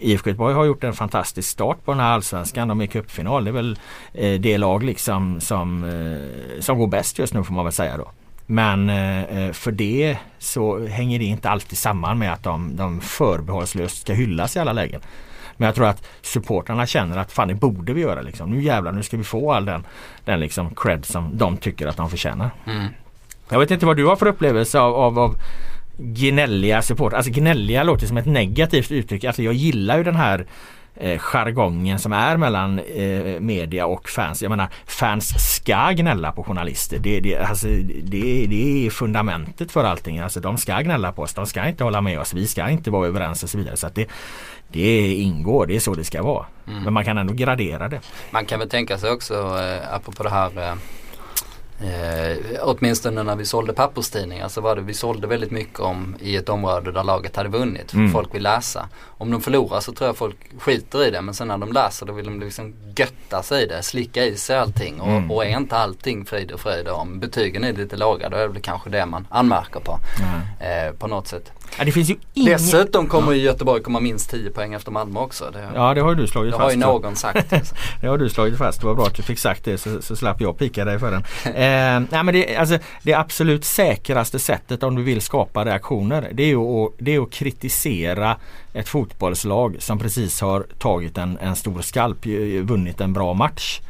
IFK Göteborg har gjort en fantastisk start på den här allsvenskan. De är i cupfinal. Det är väl eh, det lag liksom som, eh, som går bäst just nu får man väl säga då. Men eh, för det så hänger det inte alltid samman med att de, de förbehållslöst ska hyllas i alla lägen. Men jag tror att supportrarna känner att fan det borde vi göra liksom. Nu jävlar nu ska vi få all den, den liksom cred som de tycker att de förtjänar. Mm. Jag vet inte vad du har för upplevelse av, av, av gnälliga supportrar. Alltså gnälliga låter som ett negativt uttryck. Alltså jag gillar ju den här eh, jargongen som är mellan eh, media och fans. Jag menar fans ska gnälla på journalister. Det, det, alltså, det, det är fundamentet för allting. Alltså de ska gnälla på oss. De ska inte hålla med oss. Vi ska inte vara överens och så vidare. Så det, det ingår. Det är så det ska vara. Men man kan ändå gradera det. Man kan väl tänka sig också, eh, apropå det här eh, Eh, åtminstone när vi sålde papperstidningar så var det vi sålde väldigt mycket om i ett område där laget hade vunnit. Mm. Folk vill läsa. Om de förlorar så tror jag folk skiter i det men sen när de läser då vill de liksom götta sig i det, slicka i sig allting och, Mm. och är inte allting frid och fröjd om betygen är lite låga då är det väl kanske det man anmärker på. Eh, på något sätt. Ja, det finns ju ingen... Dessutom kommer ju Göteborg komma minst 10 poäng efter Malmö också. Det, Ja det har ju du slagit det fast. har ju någon sagt. Alltså. Det har du slagit fast. Det var bra att du fick sagt det så, så slapp jag pika dig för den. Eh, nej, men det, alltså, det absolut säkraste sättet om du vill skapa reaktioner det är ju att, det är att kritisera ett fotbollslag som precis har tagit en, en stor skalp, vunnit en bra match.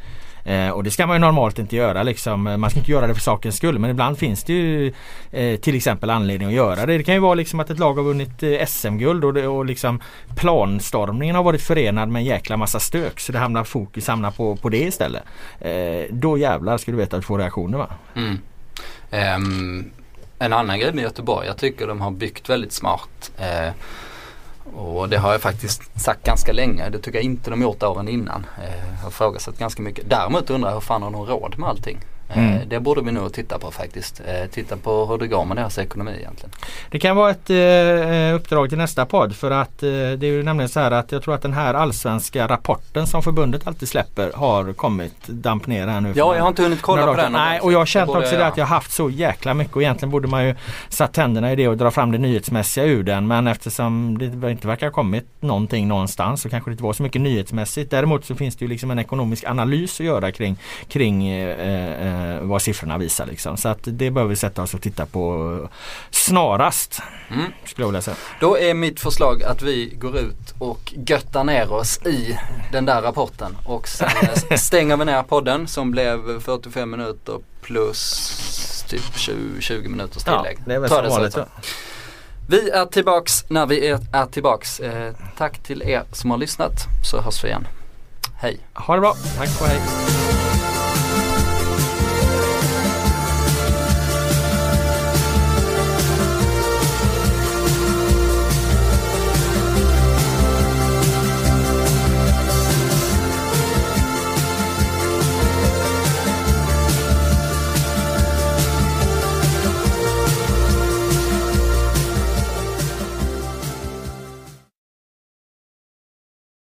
Eh, och det ska man ju normalt inte göra liksom. Eh, man ska inte göra det för sakens skull men ibland finns det ju eh, till exempel anledning att göra det. Det kan ju vara liksom att ett lag har vunnit eh, SM-guld och, det, och liksom planstormningen har varit förenad med en jäkla massa stök så det hamnar fokus hamnar på, på det istället. Eh, då jävlar ska du veta att du får reaktioner va? Mm. Um, en annan grej med Göteborg, jag tycker de har byggt väldigt smart. Uh, och det har jag faktiskt sagt ganska länge. Det tycker jag inte de gjort åren innan. Eh, jag har frågat ganska mycket. Däremot undrar jag hur fan har de råd med allting? Eh, Mm. Det borde vi nog titta på faktiskt. Eh, titta på hur det går med deras ekonomi egentligen. Det kan vara ett eh, uppdrag till nästa podd för att eh, det är ju nämligen så här att jag tror att den här allsvenska rapporten som förbundet alltid släpper har kommit damp ner här nu. Ja, jag har inte hunnit kolla på den. Nej, och jag har känt också det att jag har haft så jäkla mycket och egentligen borde man ju satt tänderna i det och dra fram det nyhetsmässiga ur den. Men eftersom det inte verkar ha kommit någonting någonstans så kanske det inte var så mycket nyhetsmässigt. Däremot så finns det ju liksom en ekonomisk analys att göra kring, kring eh, eh, vad siffrorna visar. Liksom. Så att det behöver vi sätta oss och titta på snarast. Mm. Skulle jag vilja säga. Då är mitt förslag att vi går ut och göttar ner oss i den där rapporten och sen stänger vi ner podden som blev 45 minuter plus typ 20, 20 minuters Ja, tillägg. det är väl Ta som vanligt. Vi är tillbaks när vi är, är tillbaks. Eh, tack till er som har lyssnat så hörs vi igen. Hej! Ha det bra. Tack och hej.